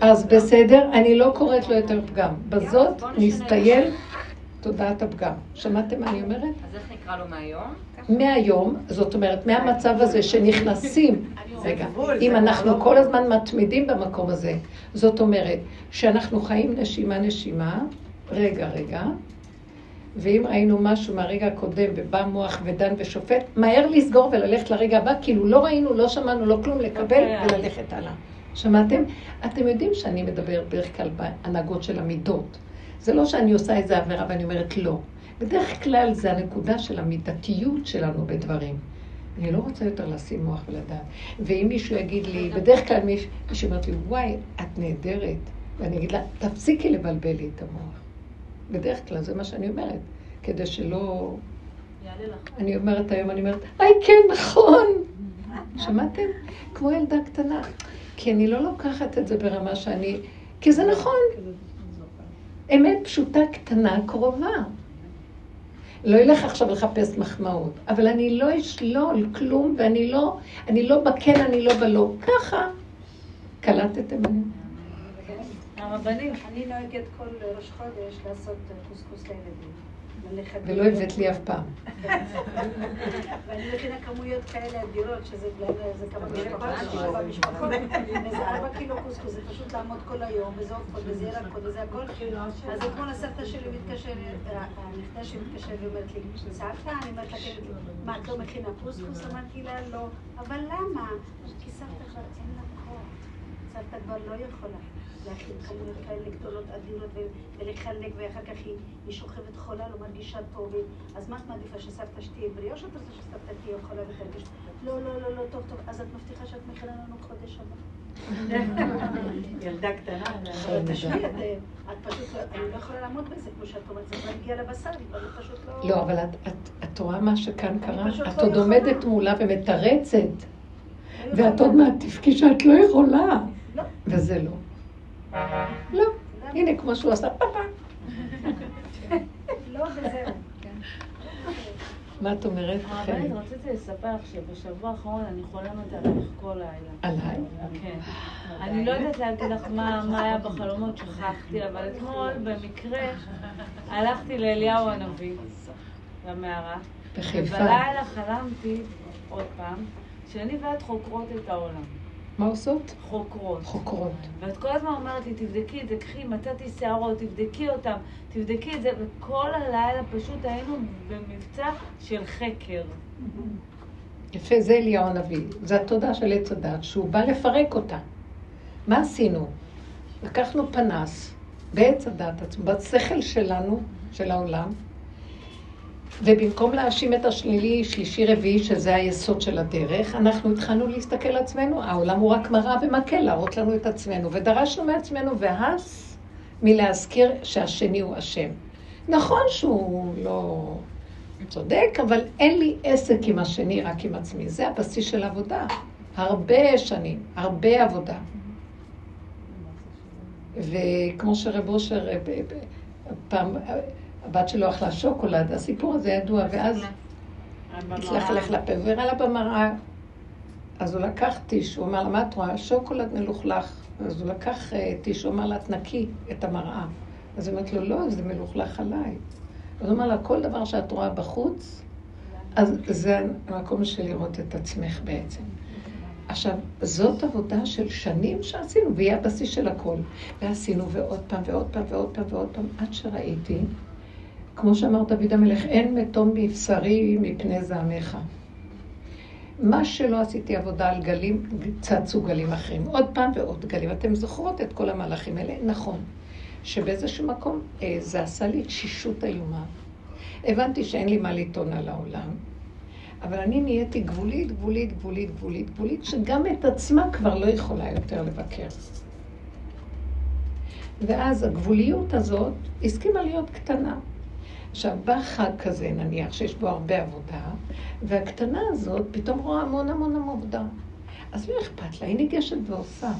אז בסדר, אני לא קוראת לו יותר פגם. בזאת נסתיים תודעת הפגם. שמעתם מה אני אומרת?
אז איך נקרא לו מהיום?
מהיום, זאת אומרת, מהמצב הזה שנכנסים, רגע, אם אנחנו כל הזמן מתמידים במקום הזה, זאת אומרת, שאנחנו חיים נשימה נשימה, רגע רגע, ואם ראינו משהו מהרגע הקודם ובא מוח ודן ושופט, מהר לסגור וללכת לרגע הבא, כאילו לא ראינו, לא שמענו, לא כלום, לקבל וללכת הלאה. שמעתם? אתם יודעים שאני מדברת בדרך כלל בהנהגות של המידות. זה לא שאני עושה איזה עבירה ואני אומרת לא. בדרך כלל זה הנקודה של המידתיות שלנו בדברים. אני לא רוצה יותר לשים מוח ולדעת. ואם מישהו יגיד לי, בדרך כלל מישהו אומרת לי, וואי, את נהדרת. ואני אגיד לה, תפסיקי לבלבל לי את המוח. בדרך כלל זה מה שאני אומרת, כדי שלא... אני אומרת היום, אני אומרת, היי, כן, נכון. שמעתם? כמו ילדה קטנה. כי אני לא לוקחת את זה ברמה שאני... כי זה נכון. אמת פשוטה, קטנה, קרובה. לא אלך עכשיו לחפש מחמאות, אבל אני לא אשלול כלום, ואני לא, אני לא בכן, אני לא בלא. ככה. קלטתם?
הרבנים, אני נוהגת כל ראש חודש לעשות קוסקוס לילדים.
ולא הבאת לי אף פעם.
ואני מכינה כמויות כאלה אדירות, שזה כמה משפחות, וזה ארבע קילו קוסקוס, זה פשוט לעמוד כל היום, וזה עופות, וזה ירקות, וזה הכל. אז אתמול הסבתא שלי מתקשרת, הנכדה שלי מתקשרת ואומרת לי, סבתא, אני אומרת לה, כן, מה, את לא מכינה קוסקוס? אמרתי לה, לא. אבל למה? כי סבתא כבר אין לה כוח. סבתא כבר לא יכולה. להכין כמויות כאלה גדולות, אדירות, ולחלק, ואחר כך היא, היא שוכבת חולה, לא מרגישה טוב. אז מה את מעדיפה, שסבתא שתהיה בריאה, או שאת רוצה שסבתא תהיה חולה ותרגיש? לא, לא, לא, לא, טוב, טוב. אז את מבטיחה שאת מכינה לנו חודש הבא.
ילדה קטנה.
תשמעי, את פשוט, אני לא יכולה לעמוד בזה, כמו שאת אומרת, זה כבר הגיע לבשר, היא כבר פשוט לא...
לא, אבל את רואה מה שכאן קרה? את עוד עומדת מולה ומתרצת, ואת עוד מעט תבכי שאת לא יכולה. וזה לא. לא. הנה, כמו שהוא עשה, פאפה.
לא, וזהו.
מה את אומרת?
הרבנית, רציתי לספר לך שבשבוע האחרון אני חולמת עלייך כל לילה.
עליי?
כן. אני לא יודעת להגיד לך מה היה בחלומות, שכחתי, אבל אתמול במקרה הלכתי לאליהו הנביא, למערה.
בחיפה.
ובלילה חלמתי, עוד פעם, שאני ואת חוקרות את העולם.
מה עושות?
חוקרות.
חוקרות.
ואת כל הזמן אומרת לי, תבדקי את זה, קחי, מצאתי שערות, תבדקי אותם, תבדקי את זה, וכל הלילה פשוט היינו במבצע של חקר.
יפה, זה אליהו הנביא. זה התודה של עץ הדת, שהוא בא לפרק אותה. מה עשינו? לקחנו פנס בעץ הדת עצמו, בשכל שלנו, של העולם, ובמקום להאשים את השלילי, שלישי, רביעי, שזה היסוד של הדרך, אנחנו התחלנו להסתכל על עצמנו. העולם הוא רק מראה ומקל, להראות לנו את עצמנו. ודרשנו מעצמנו, והס מלהזכיר שהשני הוא אשם. נכון שהוא לא צודק, אבל אין לי עסק עם השני, רק עם עצמי. זה הבסיס של עבודה. הרבה שנים, הרבה עבודה. וכמו שרב אושר אה, פעם... הבת שלו אכלה שוקולד, הסיפור הזה ידוע, ואז הצליח ללכת לפה והראה לה במראה אז הוא לקח טיש, הוא אמר לה, מה את רואה? שוקולד מלוכלך. אז הוא לקח אה, טיש, הוא אמר לה, תנקי את המראה. אז היא אומרת לו, לא, זה מלוכלך עליי. אז הוא אמר לה, כל דבר שאת רואה בחוץ, אז זה המקום של לראות את עצמך בעצם. עכשיו, זאת עבודה של שנים שעשינו, והיא הבסיס של הכל. ועשינו ועוד פעם ועוד פעם ועוד פעם ועוד פעם, עד שראיתי, כמו שאמר דוד המלך, אין מתום מבשרי מפני זעמך. מה שלא עשיתי עבודה על גלים, צצו גלים אחרים. עוד פעם ועוד גלים. אתם זוכרות את כל המהלכים האלה? נכון. שבאיזשהו מקום אה, זה עשה לי תשישות איומה. הבנתי שאין לי מה לטעון על העולם, אבל אני נהייתי גבולית, גבולית, גבולית, גבולית, גבולית, שגם את עצמה כבר לא יכולה יותר לבקר. ואז הגבוליות הזאת הסכימה להיות קטנה. עכשיו, בא חג כזה, נניח, שיש בו הרבה עבודה, והקטנה הזאת פתאום רואה המון המון עבודה. אז לא אכפת לה, היא ניגשת ועושה.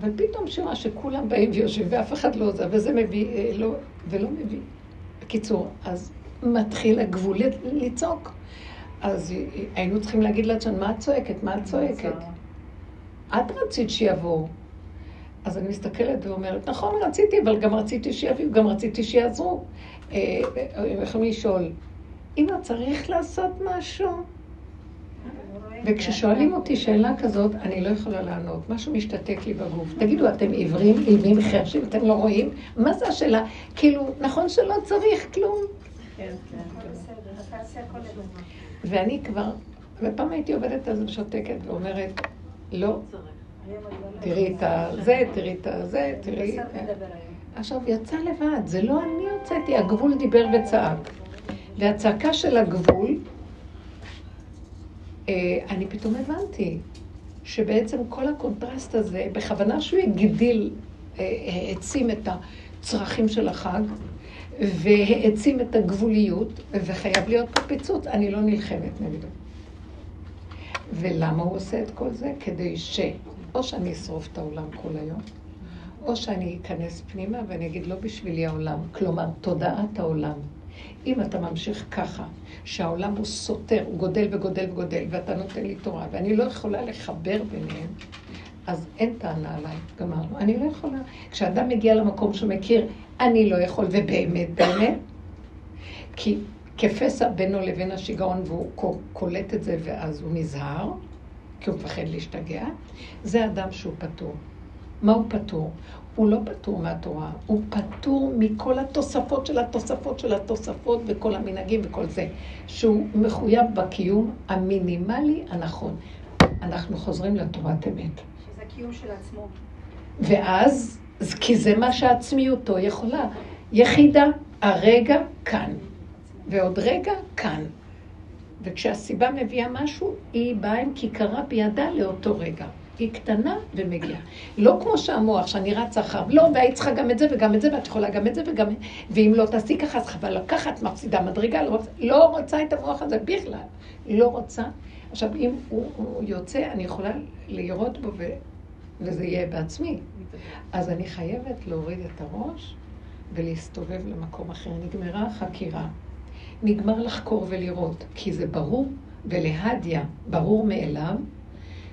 אבל פתאום שהיא רואה שכולם באים ויושבים ואף אחד לא עוזר, וזה מביא, אה, לא, ולא מביא. בקיצור, אז מתחיל הגבול לצעוק. אז היינו צריכים להגיד לעצמנו, מה את צועקת? מה את צועקת? את רצית שיבואו. אז אני מסתכלת ואומרת, נכון, רציתי, אבל גם רציתי שיביאו, גם רציתי שיעזרו. אה, אה, יכולים לשאול, אמא, צריך לעשות משהו? וכששואלים אותי שאלה כזאת, אני לא יכולה לענות. משהו משתתק לי בגוף. תגידו, אתם עיוורים, אילמים, חרשים, אתם לא רואים? מה זה השאלה? כאילו, נכון שלא צריך כלום. כן, כן. ואני כבר, ופעם הייתי עובדת על זה ושותקת ואומרת, לא, תראי את הזה, תראי את הזה, תראי... עכשיו, יצא לבד, זה לא אני הוצאתי, הגבול דיבר וצעק. והצעקה של הגבול, אה, אני פתאום הבנתי שבעצם כל הקונטרסט הזה, בכוונה שהוא הגדיל, אה, העצים את הצרכים של החג, והעצים את הגבוליות, וחייב להיות פה פיצוץ. אני לא נלחמת נגדו. ולמה הוא עושה את כל זה? כדי ש... או שאני אשרוף את העולם כל היום, או שאני אכנס פנימה ואני אגיד לא בשבילי העולם. כלומר, תודעת העולם. אם אתה ממשיך ככה, שהעולם הוא סותר, הוא גודל וגודל וגודל, ואתה נותן לי תורה, ואני לא יכולה לחבר ביניהם, אז אין טענה עליי, גמרנו. אני לא יכולה. כשאדם מגיע למקום שהוא מכיר, אני לא יכול, ובאמת, באמת, כי כפסע בינו לבין השיגעון, והוא קולט את זה, ואז הוא נזהר, כי הוא מפחד להשתגע, זה אדם שהוא פטור. מה הוא פטור? הוא לא פטור מהתורה, הוא פטור מכל התוספות של התוספות של התוספות וכל המנהגים וכל זה, שהוא מחויב בקיום המינימלי הנכון. אנחנו חוזרים לתורת אמת.
הקיום של עצמו.
ואז, כי זה מה שעצמיותו יכולה. יחידה, הרגע כאן, ועוד רגע כאן. וכשהסיבה מביאה משהו, היא באה עם כיכרה בידה לאותו רגע. היא קטנה ומגיעה. לא כמו שהמוח, שאני רצה אחריו, לא, והיית צריכה גם את זה וגם את זה, ואת יכולה גם את זה וגם... ואם לא תעשי ככה, אז חבל לקחת, מפסידה מדרגה, לא רוצה, לא רוצה את המוח הזה בכלל. לא רוצה. עכשיו, אם הוא, הוא יוצא, אני יכולה לראות בו וזה יהיה בעצמי. אז אני חייבת להוריד את הראש ולהסתובב למקום אחר. נגמרה החקירה. נגמר לחקור ולראות, כי זה ברור, ולהדיה, ברור מאליו,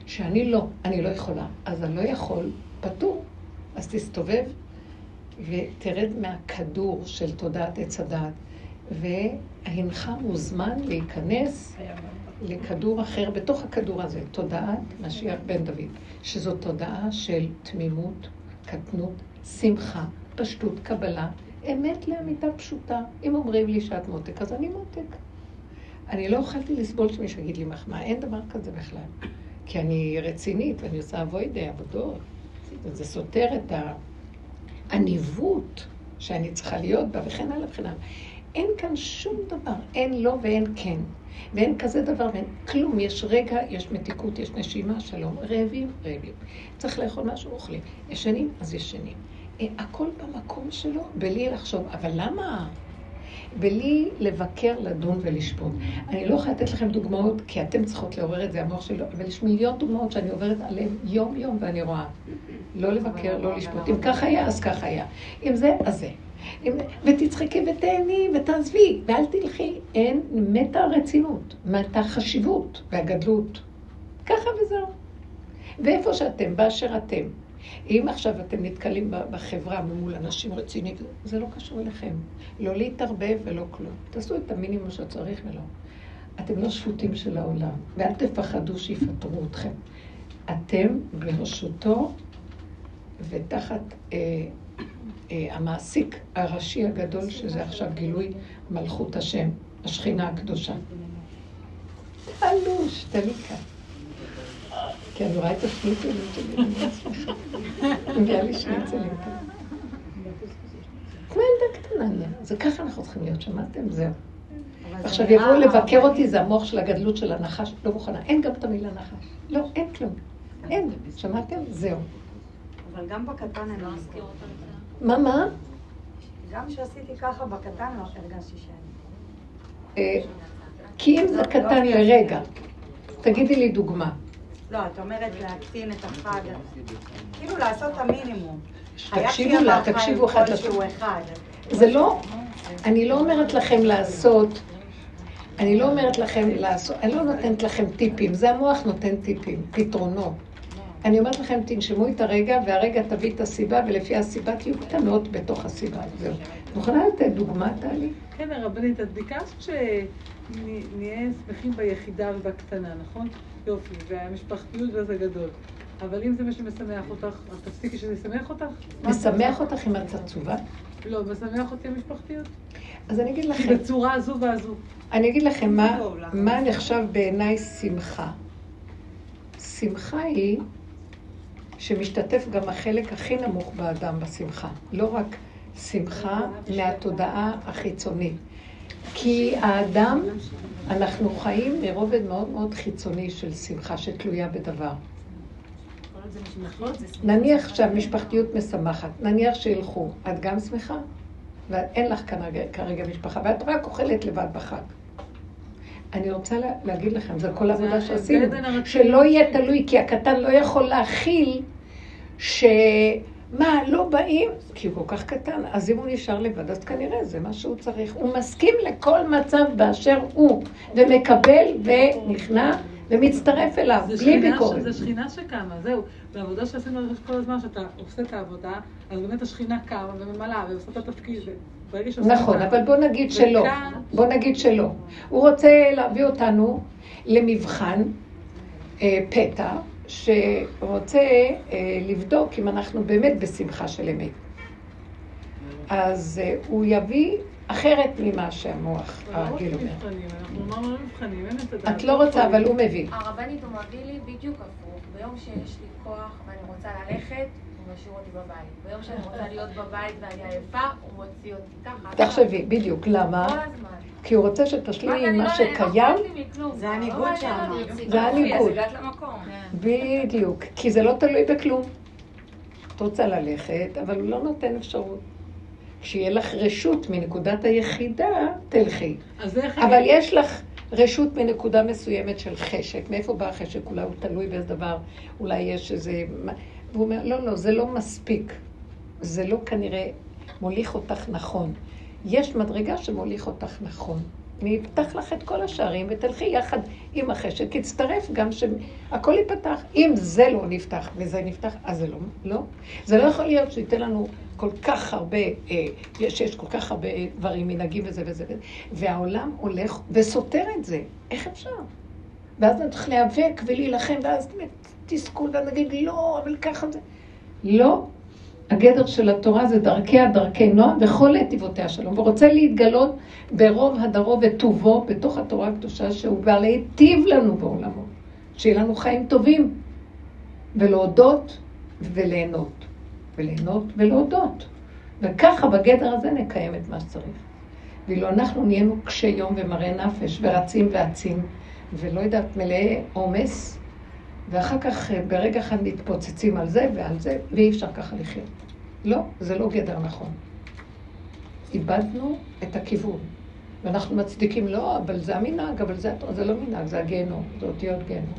שאני לא, אני לא יכולה. אז אני לא יכול, פטור. אז תסתובב ותרד מהכדור של תודעת עץ הדעת, והנך מוזמן להיכנס לכדור אחר בתוך הכדור הזה, תודעת משיח בן דוד, שזו תודעה של תמימות, קטנות, שמחה, פשטות, קבלה, אמת לאמיתה פשוטה. אם אומרים לי שאת מותק, אז אני מותק. אני לא יכולתי לסבול שמישהו יגיד לי מחמאה, אין דבר כזה בכלל. כי אני רצינית ואני עושה אבוידי, עבודות. וזה סותר את הניווט שאני צריכה להיות בה וכן הלאה וכן הלאה. אין כאן שום דבר, אין לא ואין כן. ואין כזה דבר ואין כלום. יש רגע, יש מתיקות, יש נשימה, שלום. רעבים, רעבים. צריך לאכול משהו, אוכלים. ישנים, אז ישנים. אה, הכל במקום שלו, בלי לחשוב. אבל למה? בלי לבקר, לדון ולשפוט. אני לא יכולה לתת לכם דוגמאות, כי אתן צריכות לעורר את זה, המוח שלו, אבל יש מיליון דוגמאות שאני עוברת עליהן יום-יום ואני רואה. לא לבקר, לא לשפוט. אם כך היה, אז כך היה. אם זה, אז זה. ותצחקי ותהני ותעזבי, ואל תלכי. אין, מתה הרצינות, מתה החשיבות והגדלות. ככה וזהו. ואיפה שאתם, באשר אתם. אם עכשיו אתם נתקלים בחברה מול אנשים רציניים, זה לא קשור אליכם. לא להתערבב ולא כלום. תעשו את המינימום שצריך ולא. אתם לא שפוטים של העולם, ואל תפחדו שיפטרו אתכם. אתם ברשותו ותחת אה, אה, המעסיק הראשי הגדול, שזה עכשיו גילוי מלכות השם, השכינה הקדושה. תלוש, תלוי כאן. כי אני רואה את השניצלים שלי, אני לא מצליחה. מביאה לי שניצלים. כמו ילדה קטנה, זה ככה אנחנו צריכים להיות, שמעתם? זהו. עכשיו יבואו לבקר אותי, זה המוח של הגדלות של הנחש, לא מוכנה. אין גם את המילה נחש. לא, אין כלום. אין. שמעתם? זהו.
אבל גם בקטן אני לא אזכיר אותם.
מה, מה?
גם כשעשיתי ככה בקטן לא הרגשתי שאני.
אה, כי אם זה קטן לרגע, תגידי לי דוגמה.
לא, את אומרת להקטין את החג, כאילו לעשות את המינימום.
תקשיבו לה, תקשיבו אחד לשני. זה לא, אני לא אומרת לכם לעשות, אני לא אומרת לכם לעשות, אני לא נותנת לכם טיפים, זה המוח נותן טיפים, פתרונות. אני אומרת לכם, תנשמו את הרגע, והרגע תביא את הסיבה, ולפי הסיבה תהיו קטנות בתוך הסיבה. זהו. את מוכנה לתת דוגמה, טלי?
כן, הרבנית, את ביקשת שנהיה שמחים ביחידה ובקטנה, נכון? יופי, והמשפחתיות וזה גדול. אבל אם זה מה שמשמח אותך, אז תפסיקי שזה ישמח אותך?
משמח אותך אם את עצובה?
לא, משמח אותי המשפחתיות.
אז אני אגיד לכם...
בצורה הזו והזו.
אני אגיד לכם מה, מה נחשב בעיניי שמחה. שמחה היא שמשתתף גם החלק הכי נמוך באדם בשמחה. לא רק שמחה מהתודעה החיצונית. כי האדם, אנחנו חיים מרובד מאוד מאוד חיצוני של שמחה שתלויה בדבר. נניח שהמשפחתיות משמחת, נניח שילכו, את גם שמחה? ואין לך כרגע, כרגע משפחה, ואת רק אוכלת לבד בחג. אני רוצה להגיד לכם, זו כל העבודה שעשינו, שלא יהיה תלוי, כי הקטן לא יכול להכיל ש... מה, לא באים? כי הוא כל כך קטן. אז אם הוא נשאר לבד, אז כנראה זה מה שהוא צריך. הוא מסכים לכל מצב באשר הוא, ומקבל ונכנע ומצטרף אליו, בלי ביקורת.
זה שכינה שקמה, זהו. בעבודה שעשינו כל הזמן, שאתה עושה את העבודה, אז באמת השכינה קמה וממלאה ועושה את התפקיד.
נכון, אבל בוא נגיד שלא. בוא נגיד שלא. הוא רוצה להביא אותנו למבחן אה, פתע. שרוצה אה, לבדוק אם אנחנו באמת בשמחה של אמת. אז אה, הוא יביא אחרת ממה שהמוח הרגיל אומר. את לא רוצה, אבל הוא מביא.
הרבנית, הוא מביא לי בדיוק הפוך. ביום שיש לי כוח ואני רוצה ללכת, הוא משאיר אותי בבית. ביום שאני רוצה להיות בבית ואני עייפה, הוא מוציא אותי ככה.
תחשבי, בדיוק. למה? כי הוא רוצה שתשלימי עם מה שקיים.
זה הניגוד שם.
זה הניגוד.
הגעת למקום.
בדיוק. כי זה לא תלוי בכלום. את רוצה ללכת, אבל הוא לא נותן אפשרות. כשיהיה לך רשות מנקודת היחידה, תלכי. אבל יש לך רשות מנקודה מסוימת של חשק. מאיפה בא החשק? אולי הוא תלוי באיזה דבר, אולי יש איזה... והוא אומר, לא, לא, זה לא מספיק. זה לא כנראה מוליך אותך נכון. יש מדרגה שמוליך אותך נכון. אני אפתח לך את כל השערים ותלכי יחד עם החשק, יצטרף גם שהכל ייפתח. אם זה לא נפתח וזה נפתח, אז זה לא, לא. זה לא יכול להיות שייתן לנו כל כך הרבה, אה, שיש כל כך הרבה דברים, מנהגים וזה וזה, והעולם הולך וסותר את זה. איך אפשר? ואז נתחיל להיאבק ולהילחם, ואז תסכול, ונגיד לא, אבל ככה זה. לא, הגדר של התורה זה דרכיה דרכי נועם וכל נתיבותיה שלום, ורוצה להתגלות ברוב הדרו וטובו בתוך התורה הקדושה שהוא בא להיטיב לנו בעולמו, שיהיה לנו חיים טובים, ולהודות וליהנות, וליהנות ולהודות. וככה בגדר הזה נקיים את מה שצריך. ואילו אנחנו נהיינו קשי יום ומראה נפש ורצים ואצים, ולא יודעת, מלאי עומס, ואחר כך אה, ברגע אחד מתפוצצים על זה ועל זה, ואי אפשר ככה לחיות. לא, זה לא גדר נכון. איבדנו את הכיוון. ואנחנו מצדיקים, לא, אבל זה המנהג, אבל זה, זה לא מנהג, זה הגיהנום, זה אותיות גיהנום.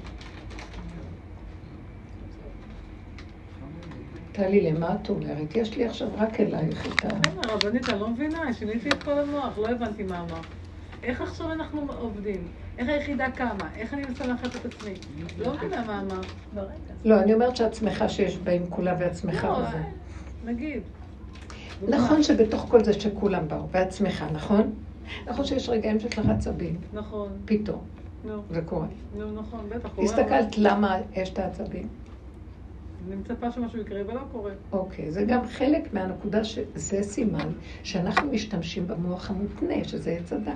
טלי, למה את אומרת? יש לי עכשיו רק אלייך את ה...
כן, הרבנית, אני לא מבינה, שיניתי את כל המוח, לא הבנתי מה אמרת. איך עכשיו אנחנו עובדים? איך היחידה קמה? איך אני משמחת את עצמי? לא מבינה מה אמר.
לא, אני אומרת שעצמך שיש בה עם כולה ועצמך
לא,
וזה.
נגיד.
נכון שבתוך כל זה שכולם באו, ועצמך, נכון? נכון שיש רגעים שיש לך עצבים,
נכון.
פתאום,
נו,
זה קורה.
נו, נכון, בטח.
הסתכלת למה יש את העצבים?
אני מצפה שמשהו יקרה ולא קורה.
אוקיי, זה גם חלק מהנקודה שזה סימן שאנחנו משתמשים במוח המותנה, שזה עץ הדעת.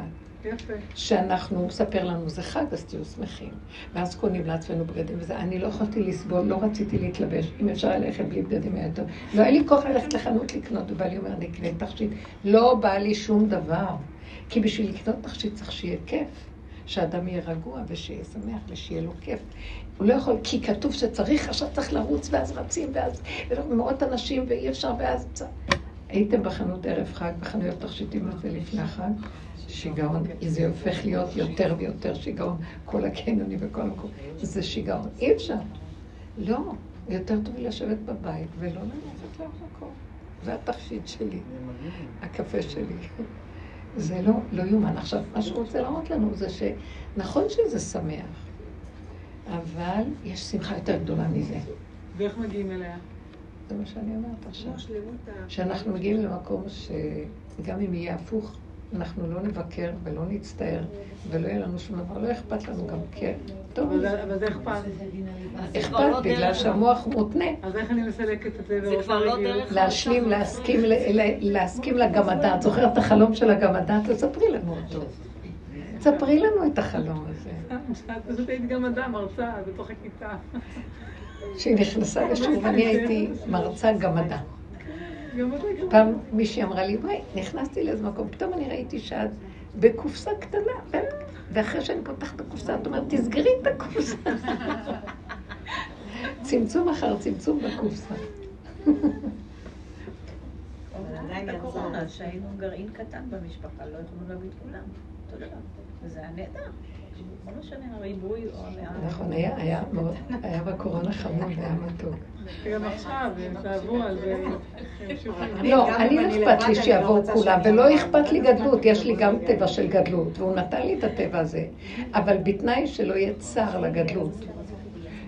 שאנחנו, מספר לנו, זה חג, אז תהיו שמחים. ואז קונים לעצמנו בגדים וזה. אני לא יכולתי לסבול, לא רציתי להתלבש. אם אפשר ללכת בלי בגדים היה טוב. לא היה לי כוח ללכת לחנות לקנות, ובעלי אומר, אני אקנה תכשיט. לא בא לי שום דבר. כי בשביל לקנות תכשיט צריך שיהיה כיף. שאדם יהיה רגוע ושיהיה שמח ושיהיה לו כיף. הוא לא יכול, כי כתוב שצריך, עכשיו צריך לרוץ, ואז רצים, ואז מאות אנשים, ואי אפשר, ואז... הייתם בחנות ערב חג, בחנויות תכשיטים הזה לפני החג? שיגעון, זה הופך להיות יותר ויותר שיגעון, כל הקניונים וכל המקום, זה שיגעון, אי אפשר. לא, יותר טוב לשבת בבית ולא ללכת לאף מקום. זה התכשיט שלי, הקפה שלי. זה לא, לא יאומן. עכשיו, מה שהוא רוצה להראות לנו זה שנכון שזה שמח, אבל יש שמחה יותר גדולה מזה.
ואיך מגיעים אליה?
זה מה שאני אומרת עכשיו. שאנחנו מגיעים למקום שגם אם יהיה הפוך, אנחנו לא נבקר ולא נצטער ולא יהיה לנו שום דבר, לא אכפת לנו גם כן. טוב,
אבל זה- אכפת.
אכפת בגלל שהמוח מותנה.
אז איך אני מסלקת את זה
זה כבר לא? דרך...
להשלים, להסכים, ל- ל- להסכים לגמדת. זוכרת את החלום של הגמדת? תספרי לנו אותו. תספרי לנו את החלום הזה.
את פשוט היית גם אדם, מרצה, בתוך הכיתה.
שהיא נכנסה לשוב, אני הייתי מרצה גמדה. פעם מישהי אמרה לי, וואי, נכנסתי לאיזה מקום, פתאום אני ראיתי שאת בקופסה קטנה, ואחרי שאני פותחת את הקופסה, את אומרת, תסגרי את הקופסה. צמצום אחר צמצום בקופסה.
אבל עדיין הקורונה, שהיינו גרעין קטן במשפחה, לא יכולנו להביא את כולם. וזה היה נהדר. לא או.
נכון, היה, היה מאוד, היה בקורונה חמוד, היה מתוק.
גם עכשיו, הם תעברו על זה. עם-
לא, אני לא אכפת לי שיבואו כולם, ולא אכפת לי גדלות, יש לי גם טבע של גדלות, והוא נתן לי את הטבע הזה, אבל בתנאי שלא יהיה צער לגדלות.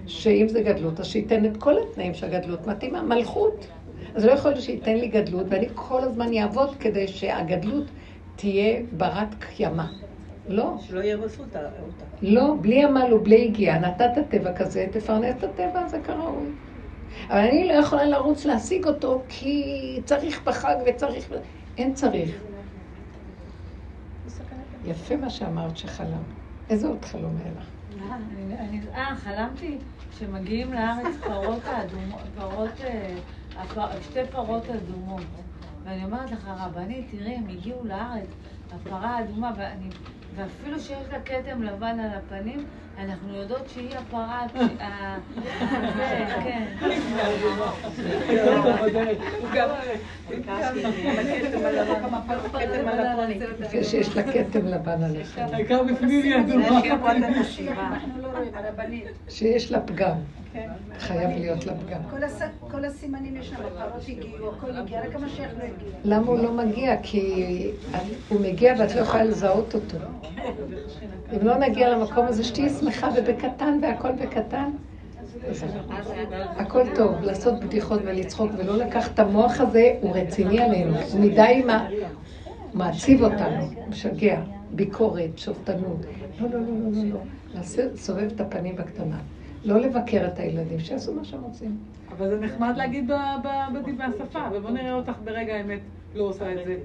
שאם זה גדלות, אז שייתן את כל התנאים שהגדלות מתאימה, מלכות. אז לא יכול להיות שייתן לי גדלות, ואני כל הזמן אעבוד כדי שהגדלות תהיה ברת קיימא. לא,
שלא ירסו אותה. אותה.
לא, בלי עמל ובלי הגיעה. נתת טבע כזה, תפרנס את הטבע הזה כראוי. אבל אני לא יכולה לרוץ להשיג אותו, כי צריך בחג וצריך... אין צריך. יפה מה שאמרת שחלם. איזה עוד חלום היה לך?
אני- אני- אה, חלמתי שמגיעים לארץ פרות האדומות, פרות, אה, שתי פרות אדומות. ואני אומרת לך, רבנית, תראי, הם הגיעו לארץ, הפרה האדומה, ואני, ואפילו שיש לה כתם לבן על הפנים, אנחנו יודעות שהיא הפרה, ה- ה- זה, כן.
שיש לה כתם לבן על
אדומה.
אנחנו לא.
שיש לה פגם. חייב להיות לה פגם.
כל הס- כל הסימנים יש שם, הפרות הגיעו, הכל הגיע, רק המשיח לא הגיע.
למה הוא לא מגיע? כי הוא מגיע ואת לא יכולה לזהות אותו. אם לא נגיע למקום הזה, שתהיי שמחה ובקטן והכל בקטן, הכל טוב, לעשות בדיחות ולצחוק ולא לקחת את המוח הזה, הוא רציני עלינו, הוא מדי. מעציב אותנו, משגע, ביקורת, שופטנות. לא, לא, לא, לא, לא, לא. לעשות- סובב את הפנים בקטנה. לא לבקר את הילדים, שיעשו מה שהם רוצים.
אבל זה נחמד להגיד ב- ב- בדברי השפה, ובוא נראה אותך ברגע האמת לא עושה את זה.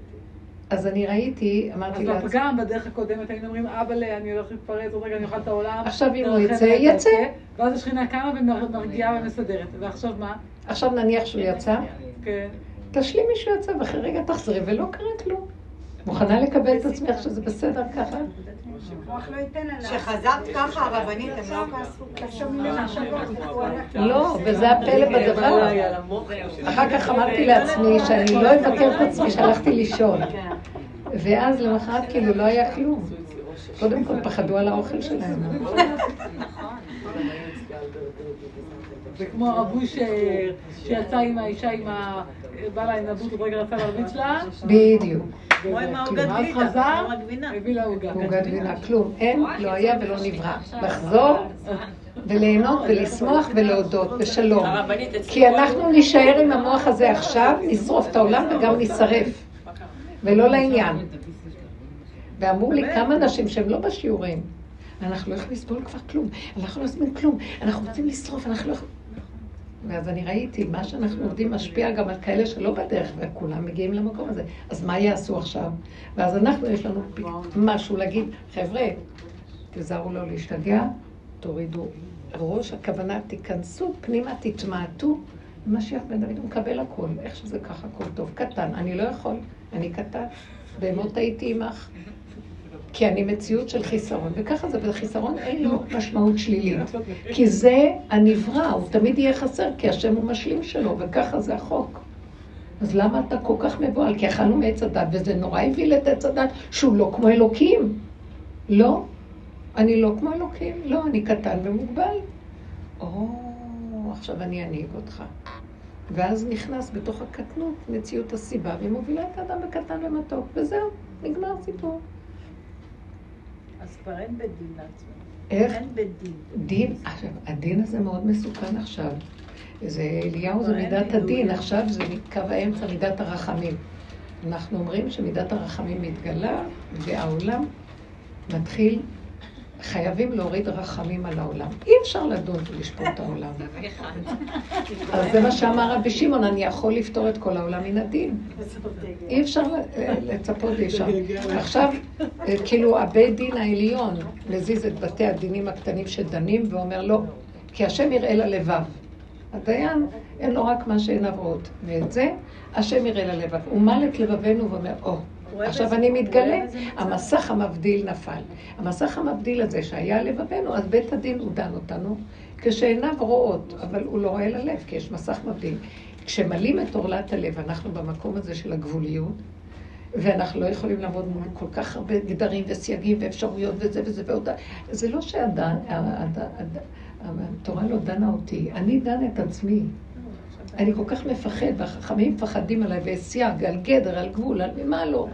אז אני ראיתי, אמרתי
אז
לעצמי,
בפגם, בדרך הקודמת היינו אומרים, אבא'לה, אני הולך להתפרץ, עוד רגע אני אוכל את העולם.
עכשיו אם הוא יצא, יצא.
ואז השכינה קמה ומרגיעה ומסדרת. ועכשיו מה?
עכשיו נניח שהוא יצא,
כן.
תשלימי שהוא יצא, ואחרי רגע תחזרי, ולא קרה כלום. מוכנה לקבל את עצמך שזה בסדר ככה?
המוח לא ייתן לה.
כשחזרת ככה, הרבנית, הם לא כעסו.
הלך.
לא, וזה הפלא בדבר. אחר כך אמרתי לעצמי שאני לא אבקר את עצמי שהלכתי לישון. ואז למחרת כאילו לא היה כלום. קודם כל פחדו על האוכל שלהם.
זה כמו הרב אושר, שיצא עם האישה עם ה... בא לה עם הוא רגע רצה להרביץ לה,
בדיוק.
כמו עם העוגת
ואז
גבינה,
חזר. הביא לה עוגה.
עוגת גבינה, כלום. אין, לא היה ולא נברא. לחזור וליהנות ולשמוח ולהודות בשלום. כי אנחנו נישאר עם המוח הזה עכשיו, נשרוף את העולם וגם נשרף. ולא לעניין. ואמרו לי כמה אנשים שהם לא בשיעורים, אנחנו לא יכולים לסבול כבר כלום, אנחנו לא עושים כלום, אנחנו רוצים לשרוף, אנחנו לא יכולים... ואז אני ראיתי, מה שאנחנו עובדים משפיע גם על כאלה שלא בדרך, וכולם מגיעים למקום הזה. אז מה יעשו עכשיו? ואז אנחנו, יש לנו משהו להגיד, חבר'ה, תיזהרו לא להשתגע, תורידו ראש, הכוונה, תיכנסו פנימה, תתמעטו. משיח בן דוד, הוא מקבל הכל, איך שזה ככה, הכל טוב. קטן, אני לא יכול, אני קטן, בהמות הייתי עמך. כי אני מציאות של חיסרון, וככה זה, וחיסרון אין לו משמעות שלילית. כי זה הנברא, הוא תמיד יהיה חסר, כי השם הוא משלים שלו, וככה זה החוק. אז למה אתה כל כך מבוהל? כי אכלנו מעץ הדת, וזה נורא הביא את עץ הדת, שהוא לא כמו אלוקים. לא, אני לא כמו אלוקים, לא, אני קטן ומוגבל. או, עכשיו אני אנהיג אותך. ואז נכנס בתוך הקטנות מציאות הסיבה, והיא מובילה את האדם בקטן ומתוק, וזהו, נגמר הסיפור.
אז כבר אין בית דין לעצמו.
איך?
אין בית דין.
דין, עכשיו, הדין הזה מאוד מסוכן עכשיו. זה אליהו זה מידת. הדין, עכשיו זה קו האמצע, מידת הרחמים. אנחנו אומרים שמידת הרחמים מתגלה, והעולם מתחיל, חייבים להוריד רחמים על העולם. אי אפשר לדון ולשפוט את העולם. אז זה מה שאמר רבי שמעון, אני יכול לפתור את כל העולם מן הדין. אי אפשר ל- לצפות ואי אפשר. עכשיו, אה, כאילו הבית דין העליון מזיז את בתי הדינים הקטנים שדנים ואומר לא, כי השם יראה ללבב. הדיין אין לו רק מה שעיניו רואות, ואת זה השם יראה ללבב. הוא מל את לבבנו ואומר, או,
רואה
עכשיו
בזה-
אני
רואה
מתגלה. המסך המבדיל נפל. המסך המבדיל הזה שהיה על לבבנו, אז בית הדין הוא דן אותנו כשעיניו רואות, אבל הוא לא רואה ללב, כי יש מסך מבדיל. כשמלאים את עורלת הלב, אנחנו במקום הזה של הגבוליות, ואנחנו לא יכולים לעבוד מול כל כך הרבה גדרים וסייגים ואפשרויות וזה וזה ועוד... זה לא שהדן, הד- הד- התורה לא דנה אותי, אני דן את עצמי. אני כל כך מפחד, והחכמים מפחדים עליי, וסייג, על גדר, על גבול, על מה לא.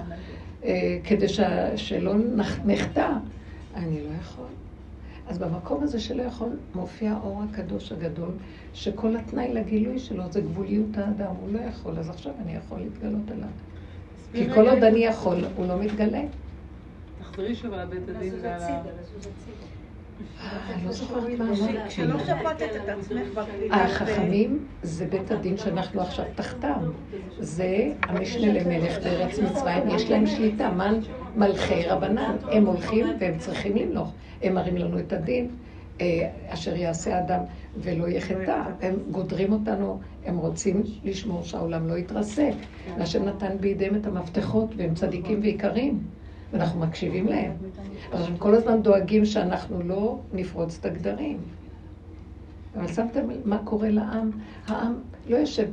אה, כדי ש... שלא נח- נחטא. אני לא יכול. אז במקום הזה שלא יכול, מופיע האור הקדוש הגדול, שכל התנאי לגילוי שלו זה גבוליות האדם, הוא לא יכול, אז עכשיו אני יכול להתגלות עליו. כי כל עוד אני יכול, הוא לא מתגלה.
תחזרי שוב על בית הדין ועל ה...
לא.
שלא שפטת את עצמך.
החכמים זה בית הדין שאנחנו עכשיו תחתם. זה המשנה למלך בארץ מצרים, יש להם שליטה, מן מלכי רבנן. הם הולכים והם צריכים למלוך. הם מראים לנו את הדין, אה, אשר יעשה אדם ולא יחטא. הם גודרים אותנו, הם רוצים לשמור שהעולם לא יתרסק. והשם נתן בידיהם את המפתחות, והם צדיקים ויקרים. ואנחנו מקשיבים להם. אבל הם כל הזמן דואגים שאנחנו לא נפרוץ את הגדרים. אבל שמתם מה קורה לעם? העם לא יושב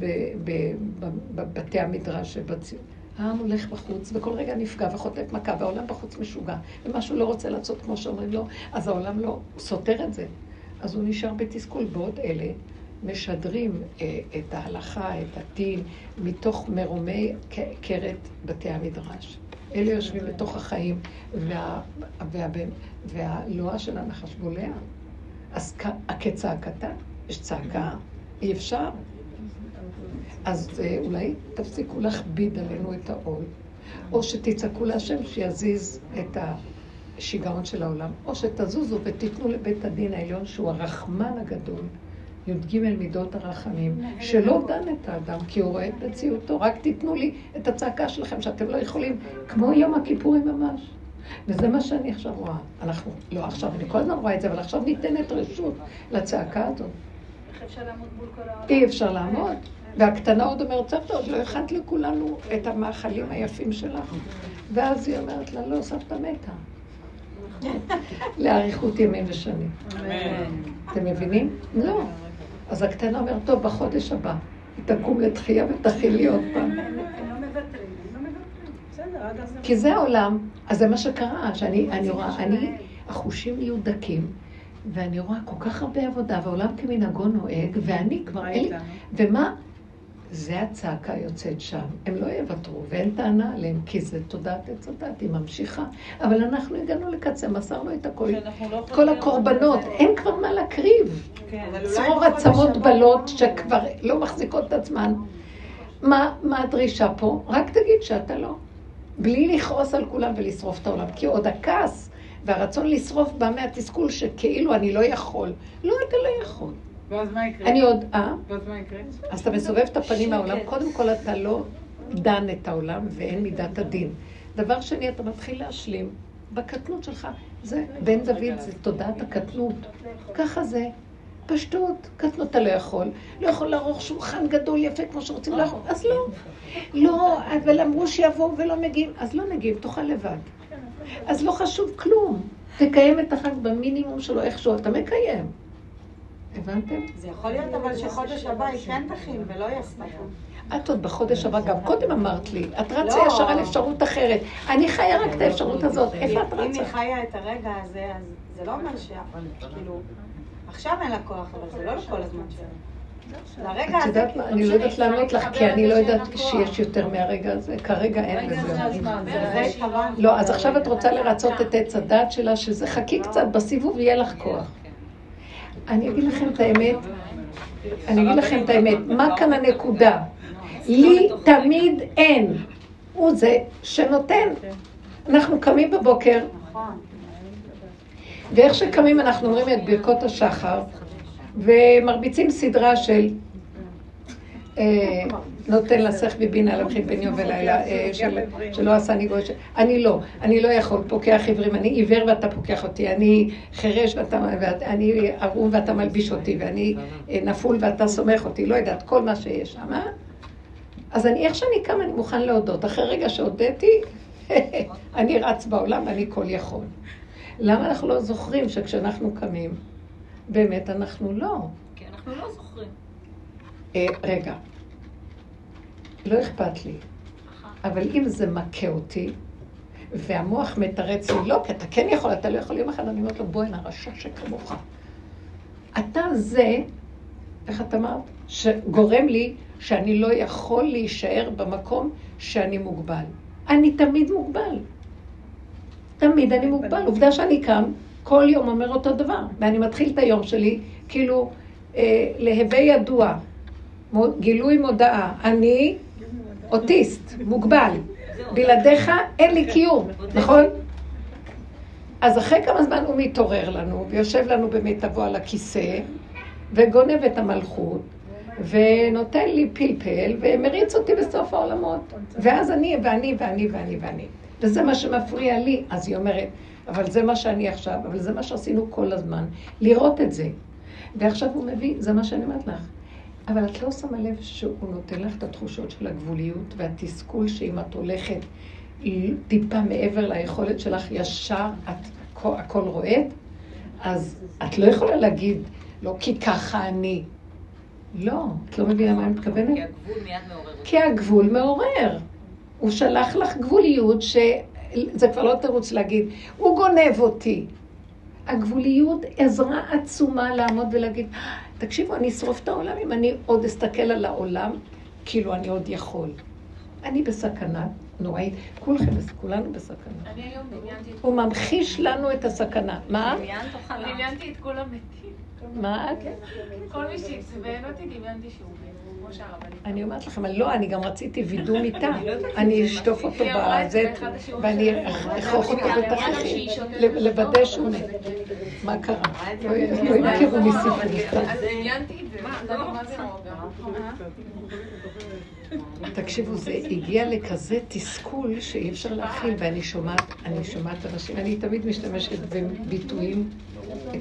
בבתי המדרש שבציון. העם הולך בחוץ, וכל רגע נפגע וחוטף מכה, והעולם בחוץ משוגע. ומשהו לא רוצה לעשות כמו שאומרים לו, אז העולם לא סותר את זה. אז הוא נשאר בתסכול. בעוד אלה משדרים אה, את ההלכה, את הדין, מתוך מרומי קרת בתי המדרש. אלה יושבים בתוך החיים, וה, וה, וה, והלוע של הנחש בולע. אז כצעקתה, יש צעקה, אי אפשר. אז אה, אולי תפסיקו להכביד עלינו את העול, או שתצעקו להשם שיזיז את השיגעון של העולם, או שתזוזו ותיתנו לבית הדין העליון שהוא הרחמן הגדול, י"ג מידות הרחמים, שלא דן את האדם כי הוא רואה את מציאותו, רק תיתנו לי את הצעקה שלכם שאתם לא יכולים, כמו יום הכיפורים ממש. וזה מה שאני עכשיו רואה. אנחנו, לא עכשיו, אני כל הזמן רואה את זה, אבל עכשיו ניתנת רשות לצעקה הזאת.
איך אפשר לעמוד מול כל העולם?
אי אפשר לעמוד. והקטנה עוד אומרת, סבתא, עוד לא הכנת לכולנו את המאכלים היפים שלך. ואז היא אומרת לה, לא, סבתא מתה. לאריכות ימים ושנים. אתם מבינים? לא. אז הקטנה אומרת, טוב, בחודש הבא. היא תקום לתחייה ותכיל לי עוד פעם.
הם הם לא מוותרים, הם לא מוותרים.
בסדר, עד אז...
כי זה העולם, אז זה מה שקרה, שאני אני רואה, אני, החושים נהיו דקים, ואני רואה כל כך הרבה עבודה, והעולם כמנהגו נוהג, ואני כבר אין לי... ומה? זה הצעקה יוצאת שם. הם לא יוותרו, ואין טענה עליהם, כי זה תודעת עץ הדת, היא ממשיכה. אבל אנחנו הגענו לקצה, מסרנו את הכל.
שאנחנו לא
כל הקורבנות. אין כבר מה להקריב.
כן.
צרור עצמות בלות שכבר לא מחזיקות את עצמן. מה, מה הדרישה פה? רק תגיד שאתה לא. בלי לכעוס על כולם ולשרוף את העולם. כי עוד הכעס והרצון לשרוף בא מהתסכול שכאילו אני לא יכול. לא, אתה לא יכול.
ואז מה יקרה?
אני עוד, אה?
ואז מה יקרה?
אז אתה מסובב את הפנים מהעולם. קודם כל אתה לא דן את העולם ואין מידת הדין. דבר שני, אתה מתחיל להשלים בקטנות שלך. זה, בן דוד זה תודעת הקטנות. ככה זה. פשטות, קטנות אתה לא יכול. לא יכול לערוך שולחן גדול יפה כמו שרוצים לערוך, אז לא. לא, אבל אמרו שיבואו ולא מגיעים, אז לא מגיעים, תאכל לבד. אז לא חשוב כלום. תקיים את החג במינימום שלו איכשהו, אתה מקיים. הבנתם?
זה יכול להיות אבל שחודש הבא היא כן תכין ולא יהיה שמחה.
את עוד בחודש הבא, גם קודם אמרת לי, את רצה
לא.
ישר על אפשרות אחרת. אני חיה רק את האפשרות הזאת, איפה את
אם היא
רצה?
חיה את הרגע הזה, אז זה לא אומר ש... כאילו, עכשיו אין לה כוח, אבל זה לא לכל הזמן שלה. לרגע
את יודעת מה, אני לא יודעת לענות לך, כי אני לא יודעת שיש יותר מהרגע הזה. כרגע אין לזה. לא, אז עכשיו את רוצה לרצות את עץ הדת שלה, שזה חכי קצת בסיבוב, יהיה לך כוח. אני אגיד לכם את האמת, אני אגיד לכם את האמת, מה כאן הנקודה? לי תמיד אין. הוא זה שנותן. אנחנו קמים בבוקר. ואיך שקמים אנחנו אומרים את ברכות השחר, ומרביצים סדרה של אה, נותן לסך ובינה להבחין בין יום ולילה, אה, של- שלא עשני גוי, ש- אני לא, אני לא יכול, פוקח עיוורים, אני עיוור ואתה פוקח אותי, אני חירש ואתה, ואת- אני ערום ואתה מלביש אותי, ואני אה, נפול ואתה סומך אותי, לא יודעת, כל מה שיש שם, אה? אז אני, איך שאני קם, אני מוכן להודות. אחרי רגע שהודיתי, אני רץ בעולם ואני כל יכול. למה אנחנו לא זוכרים שכשאנחנו קמים, באמת אנחנו לא.
כי אנחנו לא זוכרים.
רגע, לא אכפת לי, אבל אם זה מכה אותי, והמוח מתרץ לי, לא, כי אתה כן יכול, אתה לא יכול, יום אחד אני אומרת לו, בוא הנה, רשע שכמוך. אתה זה, איך את אמרת? שגורם לי שאני לא יכול להישאר במקום שאני מוגבל. אני תמיד מוגבל. תמיד אני מוגבל. עובדה שאני קם, כל יום אומר אותו דבר, ואני מתחיל את היום שלי, כאילו, אה, להווה ידוע, גילוי מודעה, אני אוטיסט, מוגבל. בלעדיך אין לי קיום, נכון? אז אחרי כמה זמן הוא מתעורר לנו, ויושב לנו במיטבו על הכיסא, וגונב את המלכות, ונותן לי פלפל, ומריץ אותי בסוף העולמות. ואז אני, ואני, ואני, ואני, ואני. וזה מה שמפריע לי. אז היא אומרת, אבל זה מה שאני עכשיו, אבל זה מה שעשינו כל הזמן, לראות את זה. ועכשיו הוא מביא, זה מה שאני אומרת לך. אבל את לא שמה לב שהוא נותן לך את התחושות של הגבוליות והתסכול שאם את הולכת טיפה מעבר ליכולת שלך, ישר את הכל, רועד, אז את לא יכולה להגיד, לא כי ככה אני. לא, את לא מבינה מה אני מתכוונת?
כי הגבול מיד מעורר.
כי הגבול מעורר. הוא שלח לך גבוליות שזה כבר לא תירוץ להגיד, הוא גונב אותי. הגבוליות עזרה עצומה לעמוד ולהגיד, תקשיבו, אני אשרוף את העולם אם אני עוד אסתכל על העולם, כאילו אני עוד יכול. אני בסכנה נוראית, כולכם, כולנו בסכנה.
אני היום דמיינתי את
הוא ממחיש לנו את הסכנה. מה?
דמיינת אוכל
דמיינתי את כולם מתים.
מה?
כל מי שעצבן אותי, דמיינתי שהוא מת, כמו שהרבנית.
אני אומרת לכם, לא, אני גם רציתי וידוא מיטה. אני אשטוף אותו
זה
בזה, ואני. אכרוך אותו
שותת
לוודא שהוא מת. מה קרה? לא לא הכירו לי סיפור.
אז דמיינתי את זה, לא מה זה רוגע.
תקשיבו, זה הגיע לכזה תסכול שאי אפשר להכיל, ואני שומעת, אני שומעת אנשים, אני תמיד משתמשת בביטויים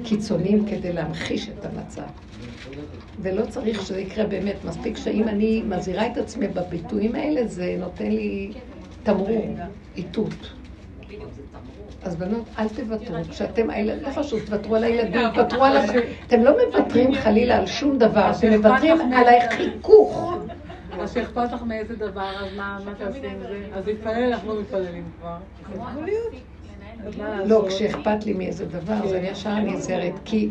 קיצוניים כדי להמחיש את המצב. ולא צריך שזה יקרה באמת, מספיק שאם אני מזהירה את עצמי בביטויים האלה, זה נותן לי תמרור, איתות. אז בנות, אל תוותרו, כשאתם, לא חשוב, תוותרו על הילדים, תוותרו על... אתם לא מוותרים חלילה על שום דבר, אתם מוותרים על החיכוך.
אז שאכפת לך מאיזה דבר, אז מה מה תעשי עם זה? אז להתפלל אנחנו מתפללים כבר.
לא? כשאכפת לי מאיזה דבר, אז אני ישר נזהרת, כי...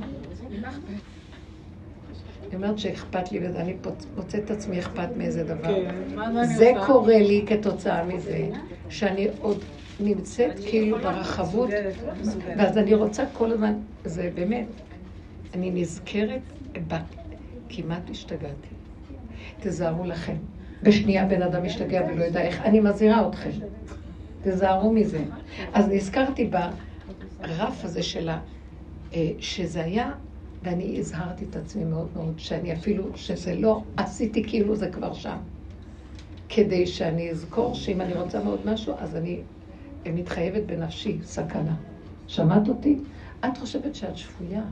אני אומרת שאכפת לי, ואני מוצאת את עצמי אכפת מאיזה דבר.
כן,
זה? קורה לי כתוצאה מזה, שאני עוד נמצאת כאילו ברחבות,
מסוגלת.
ואז אני רוצה כל הזמן, זה באמת, אני נזכרת. כמעט השתגעתי. תיזהרו לכם. בשנייה בן אדם משתגע ולא יודע איך, אני מזהירה אתכם. תיזהרו מזה. אז נזכרתי ברף הזה שלה, אה, שזה היה, ואני הזהרתי את עצמי מאוד מאוד, שאני אפילו, שזה לא, עשיתי כאילו זה כבר שם. כדי שאני אזכור שאם אני רוצה מאוד משהו, אז אני מתחייבת בנפשי, סכנה. שמעת אותי? את חושבת שאת שפויה.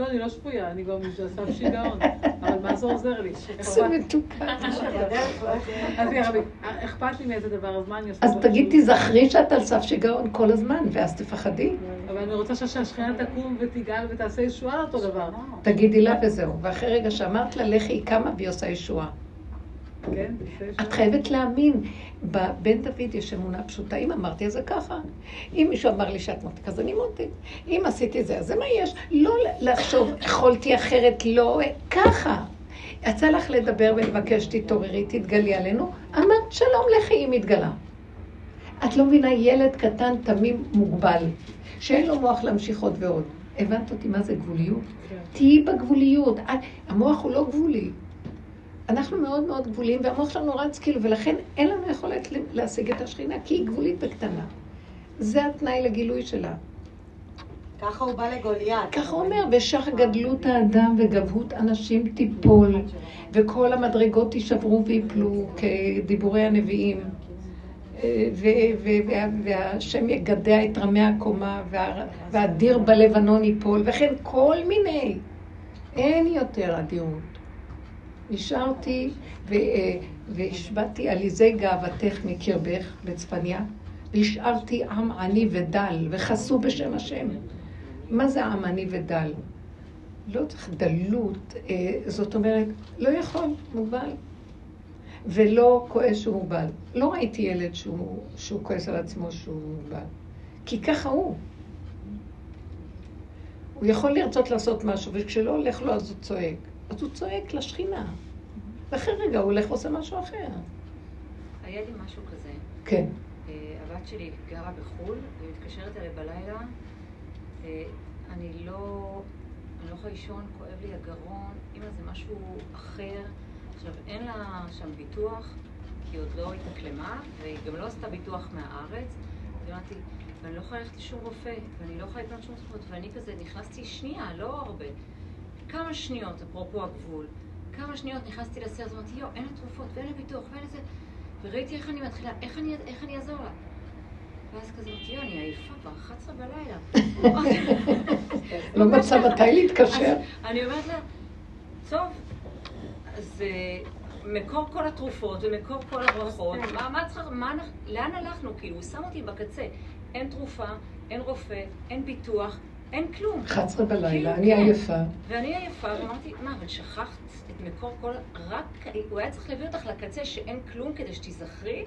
לא, אני לא שפויה, אני גם על סף שיגעון. אבל מה זה עוזר לי?
זה מתוקה.
אז אכפת לי מאיזה דבר, אז מה אני עושה?
אז תגיד, תזכרי שאת על סף שיגעון כל הזמן, ואז תפחדי.
אבל אני רוצה שהשכינה תקום ותגאל ותעשה ישועה אותו דבר.
תגידי לה וזהו. ואחרי רגע שאמרת לה, לכי, היא קמה והיא עושה ישועה.
כן? ישועה.
את חייבת להאמין. בבן דוד יש אמונה פשוטה. אם אמרתי, אז זה ככה. אם מישהו אמר לי שאת מותק, אז אני מותק. אם עשיתי את זה, אז זה מה יש. לא לחשוב, יכולתי אחרת, לא, ככה. יצא לך לדבר ולבקש, תתעוררי, תתגלי עלינו. אמרת, שלום, לכי, היא מתגלה. את לא מבינה, ילד קטן, תמים, מוגבל, שאין לו מוח להמשיך עוד ועוד. הבנת אותי מה זה גבוליות?
כן.
תהיי בגבוליות. את- המוח הוא לא גבולי. אנחנו מאוד מאוד גבוליים, והמוח שלנו רץ כאילו, ולכן אין לנו יכולת להשיג את השכינה, כי היא גבולית וקטנה. זה התנאי לגילוי שלה.
ככה הוא בא לגוליית.
ככה הוא אומר, בשח גדלות האדם וגבהות אנשים תיפול, וכל המדרגות יישברו ויפלו, כדיבורי הנביאים. אה, והשם יגדע את רמי הקומה, וה- והדיר בלבנון ייפול, וכן כל מיני. אין יותר אדירות. נשארתי אה, והשבעתי עליזי גאוותך מקרבך בצפניה, והשארתי עם עני ודל, וחסו בשם השם. מה זה עם עני ודל? לא צריך דלות, אה, זאת אומרת, לא יכול, מוגבל. ולא כועס שהוא מוגבל. לא ראיתי ילד שהוא, שהוא כועס על עצמו שהוא מוגבל. כי ככה הוא. הוא יכול לרצות לעשות משהו, וכשלא הולך לו אז הוא צועק. אז הוא צועק לשכינה. ואחרי רגע הוא הולך ועושה משהו אחר.
היה לי משהו כזה.
כן.
אה, הבת שלי גרה בחו"ל, והיא מתקשרת אליי בלילה. אה, אני לא... אני לא יכולה לישון, כואב לי הגרון, אמא זה משהו אחר. עכשיו, אין לה שם ביטוח, כי היא עוד לא התאקלמה, והיא גם לא עשתה ביטוח מהארץ. אמרתי, ואני לא יכולה ללכת לשום רופא, ואני לא יכולה לקנות שום תרופות, ואני כזה נכנסתי שנייה, לא הרבה. כמה שניות, אפרופו הגבול, כמה שניות נכנסתי לסרט, אמרתי, יואו, אין לה תרופות, ואין לה ביטוח, ואין לזה... וראיתי איך אני מתחילה, איך אני, איך אני אעזור לה? ואז כזה אמרתי, יואו, אני עייפה ב-11 בלילה.
לא מצא מתי להתקשר.
אני אומרת לה, טוב, אז אה, מקור כל התרופות ומקור כל הברכות, מה, מה צריך, מה, לאן הלכנו? כאילו, הוא שם אותי בקצה. אין תרופה, אין רופא, אין ביטוח, אין כלום.
11 בלילה,
כאילו,
אני
כן.
עייפה.
ואני עייפה, ואמרתי, מה, אבל שכחת את מקור כל... רק... הוא היה צריך להביא אותך לקצה שאין כלום כדי שתיזכרי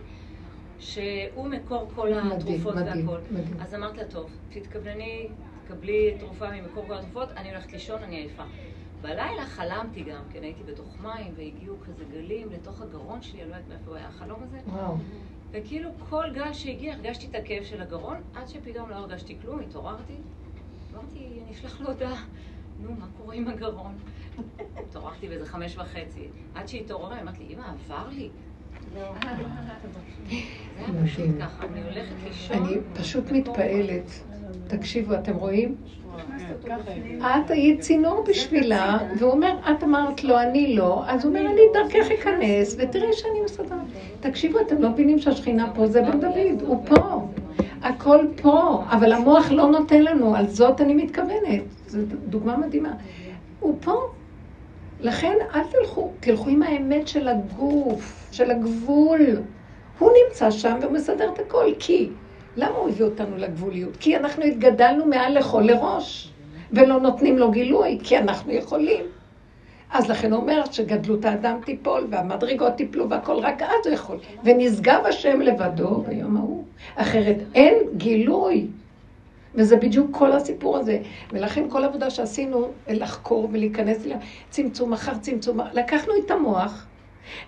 שהוא מקור כל התרופות והכל. אז אמרת לה, טוב, תתכוונני, תקבלי תרופה ממקור כל התרופות, אני הולכת לישון, אני עייפה. בלילה חלמתי גם, כן, הייתי בתוך מים, והגיעו כזה גלים לתוך הגרון שלי, אני לא יודעת מאיפה היה החלום הזה.
וואו.
וכאילו כל גל שהגיע, הרגשתי את הכאב של הגרון, עד שפתאום לא הרגשתי כלום, התעוררתי. אמרתי, אני אשלח לו הודעה. נו, מה קורה עם הגרון? התעוררתי באיזה חמש וחצי. עד שהתעוררה, אמרתי לי, אמא, עבר לי. זה היה פשוט. ככה, אני הולכת לישון.
אני פשוט מתפעלת. תקשיבו, אתם רואים?
היא.
את היית צינור בשבילה, והוא אומר, את אמרת לו, אני לא, אז הוא אומר, אני דרכך אכנס, ותראי שאני מסדר. תקשיבו, אתם לא מבינים שהשכינה פה זה בן דוד, הוא פה. הכל פה, אבל המוח לא נותן לנו, על זאת אני מתכוונת. זו דוגמה מדהימה. הוא פה. לכן אל תלכו, תלכו עם האמת של הגוף, של הגבול. הוא נמצא שם והוא מסדר את הכל, כי למה הוא הביא אותנו לגבוליות? כי אנחנו התגדלנו מעל לכל לראש, ולא נותנים לו גילוי, כי אנחנו יכולים. אז לכן הוא אומר שגדלות האדם תיפול, והמדרגות תיפלו, והכל רק אז הוא יכול. ונשגב השם לבדו ביום ההוא. אחרת אין גילוי. וזה בדיוק כל הסיפור הזה. ולכן כל עבודה שעשינו, לחקור ולהיכנס לצמצום אחר צמצום, לקחנו את המוח,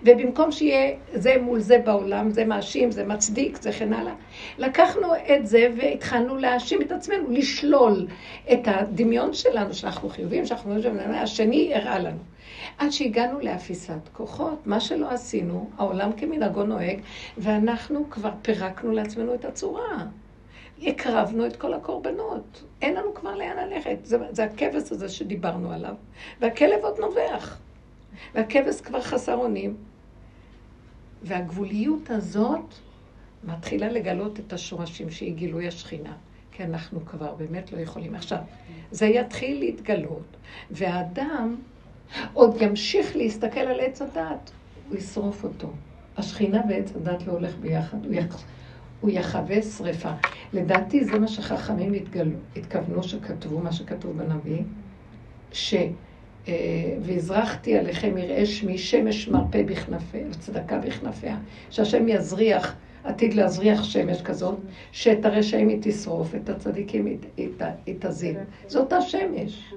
ובמקום שיהיה זה מול זה בעולם, זה מאשים, זה מצדיק, זה כן הלאה, לקחנו את זה והתחלנו להאשים את עצמנו, לשלול את הדמיון שלנו, שאנחנו חיובים, שאנחנו חושבים, השני הראה לנו. עד שהגענו לאפיסת כוחות, מה שלא עשינו, העולם כמנהגו נוהג, ואנחנו כבר פירקנו לעצמנו את הצורה. הקרבנו את כל הקורבנות. אין לנו כבר לאן ללכת. זה, זה הכבש הזה שדיברנו עליו. והכלב עוד נובח. והכבש כבר חסר אונים. והגבוליות הזאת מתחילה לגלות את השורשים שהיא גילוי השכינה. כי אנחנו כבר באמת לא יכולים. עכשיו, זה יתחיל להתגלות, והאדם עוד ימשיך להסתכל על עץ הדת, הוא ישרוף אותו. השכינה ועץ הדת לא הולך ביחד, הוא, יח... הוא יחווה שרפה. לדעתי זה מה שחכמים התגלו, התכוונו שכתבו, מה שכתוב בנביא, ש... אה, והזרחתי עליכם יראה שמי שמש מרפא בכנפיה, וצדקה בכנפיה, שהשם יזריח, עתיד להזריח שמש כזאת, שאת הרשעים היא תשרוף, את הצדיקים היא תזין. זו אותה שמש.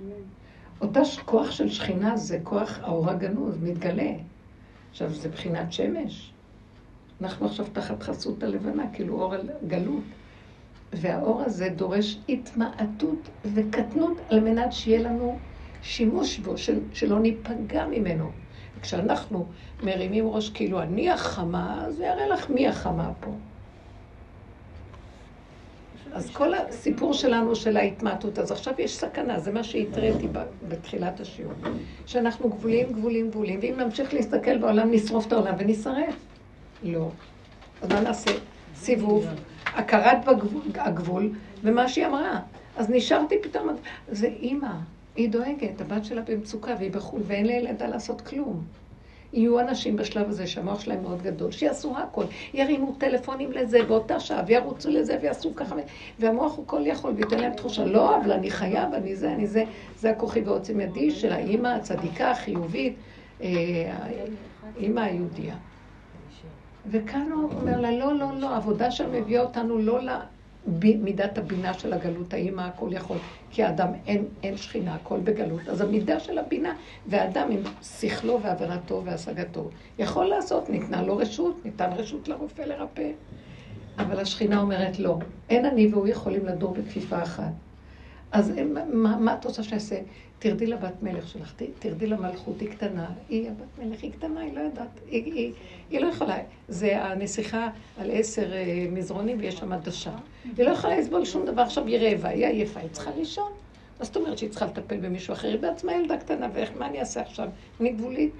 אותה כוח של שכינה זה כוח האור הגנוז, מתגלה. עכשיו, זה בחינת שמש. אנחנו עכשיו תחת חסות הלבנה, כאילו אור הגלות. והאור הזה דורש התמעטות וקטנות על מנת שיהיה לנו שימוש בו, של, שלא ניפגע ממנו. כשאנחנו מרימים ראש כאילו אני החמה, זה יראה לך מי החמה פה. אז כל הסיפור שלנו של ההתמעטות, אז עכשיו יש סכנה, זה מה שהתראיתי בתחילת השיעור. שאנחנו גבולים, גבולים, גבולים, ואם נמשיך להסתכל בעולם, נשרוף את העולם ונשרף. לא. אז מה נעשה? סיבוב, הכרת הגבול, ומה שהיא אמרה. אז נשארתי פתאום, זה אימא, היא דואגת, הבת שלה במצוקה והיא בחו"ל, ואין לילדה לעשות כלום. יהיו אנשים בשלב הזה שהמוח שלהם מאוד גדול, שיעשו הכל, ירימו טלפונים לזה באותה שעה, וירוצו לזה ויעשו ככה, והמוח הוא כל יכול, וייתן להם תחושה, לא, אבל אני חייב, אני זה, אני זה, זה הכוחי ועוצם ידי של האימא הצדיקה, החיובית, אה, האימא היהודייה. וכאן הוא אומר לה, לא, לא, לא, העבודה שם מביאה אותנו לא מידת הבינה של הגלות, האמא הכל יכול, כי האדם אין, אין שכינה, הכל בגלות. אז המידה של הבינה, והאדם עם שכלו והבנתו והשגתו, יכול לעשות, ניתנה לו רשות, ניתן רשות לרופא לרפא. אבל השכינה אומרת לא, אין אני והוא יכולים לדור בכפיפה אחת. אז מה, מה את רוצה שאעשה? תרדי לבת מלך שלך, תרדי למלכות, היא קטנה. היא הבת מלך, היא קטנה, היא לא יודעת, היא, היא, היא לא יכולה. זה הנסיכה על עשר אה, מזרונים ויש שם עדשה. היא לא יכולה לסבול שום דבר, עכשיו היא רעבה, היא עייפה, היא צריכה לישון. מה זאת אומרת שהיא צריכה לטפל במישהו אחר? היא בעצמה ילדה קטנה, ואיך, מה אני אעשה עכשיו? אני גבולית.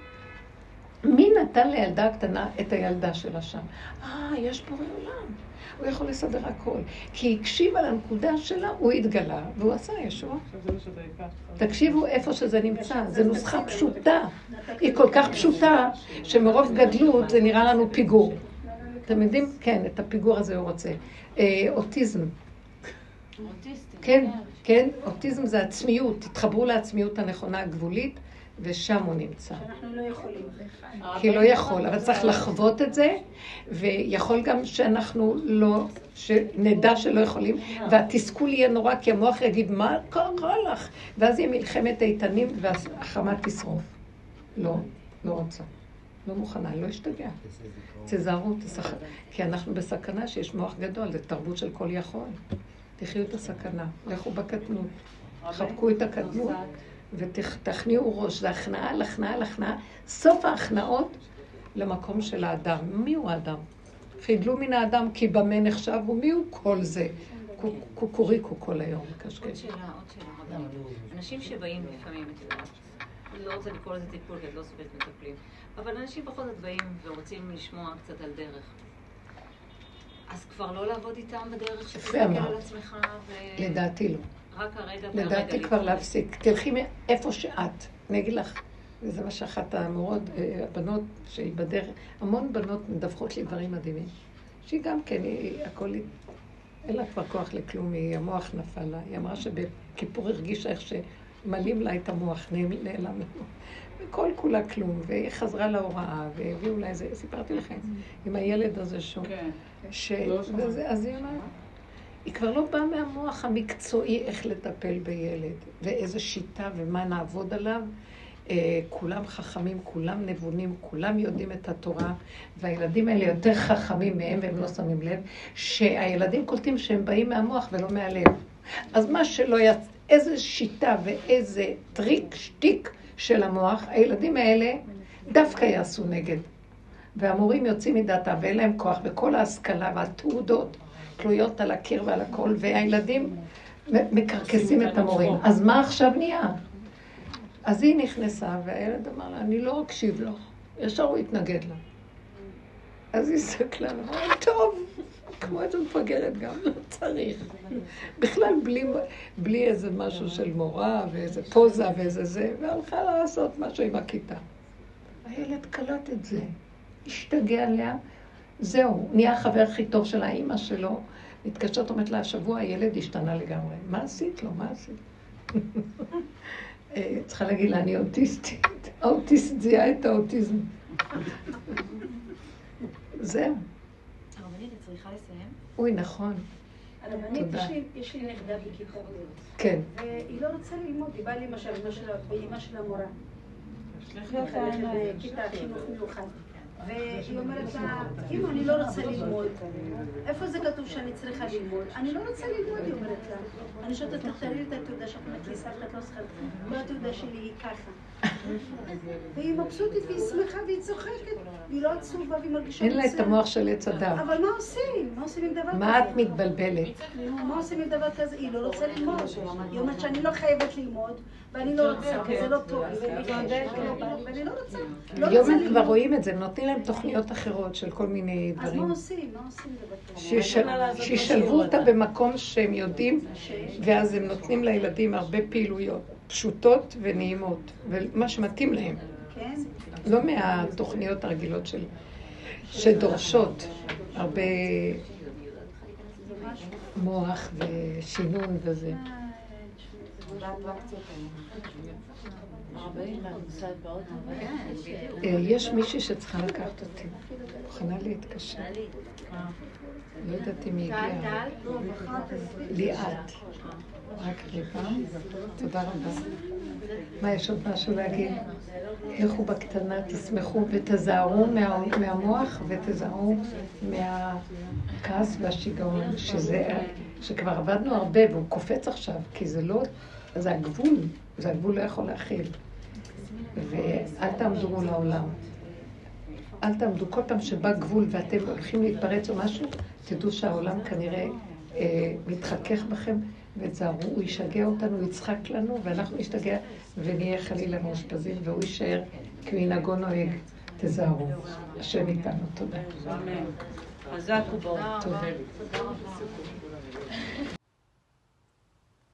מי נתן לילדה הקטנה את הילדה שלה שם? אה, יש בורא עולם. הוא יכול לסדר הכל. כי היא הקשיבה לנקודה שלה, הוא התגלה, והוא עשה ישוע. תקשיבו איפה שזה נמצא, זו נוסחה פשוטה. היא כל כך פשוטה, שמרוב גדלות זה נראה לנו פיגור. אתם יודעים? כן, את הפיגור הזה הוא רוצה. אה, אוטיזם. כן, כן, אוטיזם זה עצמיות. תתחברו לעצמיות הנכונה הגבולית. ושם הוא נמצא.
שאנחנו לא יכולים.
כי לא יכול, אבל צריך לחוות את זה, ויכול גם שאנחנו לא, שנדע שלא יכולים, והתסכול יהיה נורא, כי המוח יגיד, מה קרה לך? ואז יהיה מלחמת איתנים והחמה תשרוף. לא, לא רוצה. לא מוכנה, לא אשתגע. תזהרו, תשחק. כי אנחנו בסכנה שיש מוח גדול, זה תרבות של כל יכול. תחיו את הסכנה, לכו בקטנות, חבקו את הקטנות. ותכניעו ראש, זה הכנעה על הכנעה על הכנעה. סוף ההכנעות למקום של האדם. מי הוא האדם? חידלו מן האדם כי במה נחשב, ומי הוא כל זה? קוקוריקו כל היום,
מקשקש. עוד שאלה, עוד שאלה, אנשים שבאים לפעמים, את יודעת, לא רוצה לקרוא לזה טיפול, כי את לא סובלת מטפלים, אבל אנשים בכל זאת באים ורוצים לשמוע קצת על דרך. אז כבר לא לעבוד איתם בדרך שתסתכל על עצמך ו...
לדעתי לא.
רק הרגע והרגע.
לדעתי כבר להפסיק. תלכי מאיפה שאת. אני אגיד לך, וזה מה שאחת המורות, אה, הבנות שהיא בדרך, המון בנות מדווחות לי דברים מדהימים. שהיא גם כן, היא הכל, אין לה כבר כוח לכלום, היא, המוח נפל לה. היא אמרה שבכיפור הרגישה איך שמלאים לה את המוח, נעלם לנו. וכל כולה כלום, והיא חזרה להוראה, והביאו לה איזה, סיפרתי לכם, עם הילד הזה שהוא, כן. ש... לא אז היא אמרה, היא כבר לא באה מהמוח המקצועי איך לטפל בילד, ואיזה שיטה ומה נעבוד עליו. אה, כולם חכמים, כולם נבונים, כולם יודעים את התורה, והילדים האלה יותר חכמים מהם והם לא שמים לב, שהילדים קולטים שהם באים מהמוח ולא מהלב. אז מה שלא יצא, איזה שיטה ואיזה טריק, שטיק של המוח, הילדים האלה דווקא יעשו נגד. והמורים יוצאים מדעתם ואין להם כוח, וכל ההשכלה והתעודות תלויות על הקיר ועל הכל, והילדים מקרקסים את המורים. אז מה עכשיו נהיה? אז היא נכנסה, והילד אמר לה, אני לא אקשיב לך. ישר הוא התנגד לה. אז היא הסתכלה, אמרה, טוב, כמו איזה מפגרת גם, לא צריך. בכלל בלי, בלי איזה משהו של מורה ואיזה פוזה ואיזה זה, והלכה לעשות משהו עם הכיתה. הילד קלט את זה, השתגע עליה, זהו, נהיה החבר הכי טוב של האימא שלו. מתקשרת, אומרת לה, השבוע הילד השתנה לגמרי. מה עשית לו? מה עשית? אה, צריכה להגיד לה, אני אוטיסטית. האוטיסט זיהה את האוטיזם. זהו.
הרבנית, את צריכה לסיים?
אוי, נכון.
הרבנית, יש לי נכדה בכיתה ב'.
כן.
והיא לא רוצה ללמוד, היא באה למשל באמא של המורה. בכיתה חינוך מיוחד. והיא אומרת לה, אמא, אני לא רוצה ללמוד. איפה זה כתוב שאני צריכה ללמוד? אני לא רוצה ללמוד, היא אומרת לה. אני שואלת תראי לי את התעודה שלך את לא צריכה... לא התעודה שלי היא ככה. והיא מבסוטית והיא שמחה והיא צוחקת, והיא לא עצובה והיא מרגישה
אין לה את המוח של עץ אדם.
אבל מה עושים? מה עושים עם דבר כזה?
מה את מתבלבלת?
מה עושים עם דבר כזה? היא לא רוצה ללמוד. היא אומרת שאני לא חייבת ללמוד, ואני לא רוצה, וזה לא טוב ואני לא רוצה. לא
היום הם כבר רואים את זה, נותנים להם תוכניות אחרות של כל מיני
אז
דברים.
מה עושים? מה עושים דבר כזה?
שישלבו אותה במקום שהם יודעים, ואז הם נותנים לילדים הרבה פעילויות פשוטות ונעימות, ומה שמתאים להם.
כן?
לא מהתוכניות הרגילות של... שדורשות הרבה מוח ושינון וזה. אה, יש מישהי שצריכה לקחת אותי. מוכנה להתקשר. לא יודעת אם היא הגיעה. ליאת. רק רגע. תודה רבה. מה, יש עוד משהו להגיד? לכו בקטנה, תשמחו ותזהרו מה, מהמוח ותזהרו מהכעס והשיגעון, שכבר עבדנו הרבה והוא קופץ עכשיו, כי זה לא, זה הגבול, זה הגבול לא יכול להכיל. ואל תעמדו מול העולם. אל תעמדו, כל פעם שבא גבול ואתם הולכים להתפרץ או משהו, תדעו שהעולם כנראה אה, מתחכך בכם, ותזהרו, הוא ישגע אותנו, הוא יצחק לנו, ואנחנו נשתגע ונהיה חלילה מאושפזים, והוא יישאר כמנהגו נוהג. תזהרו. השם איתנו, תודה.
חזק וברוך.
תודה.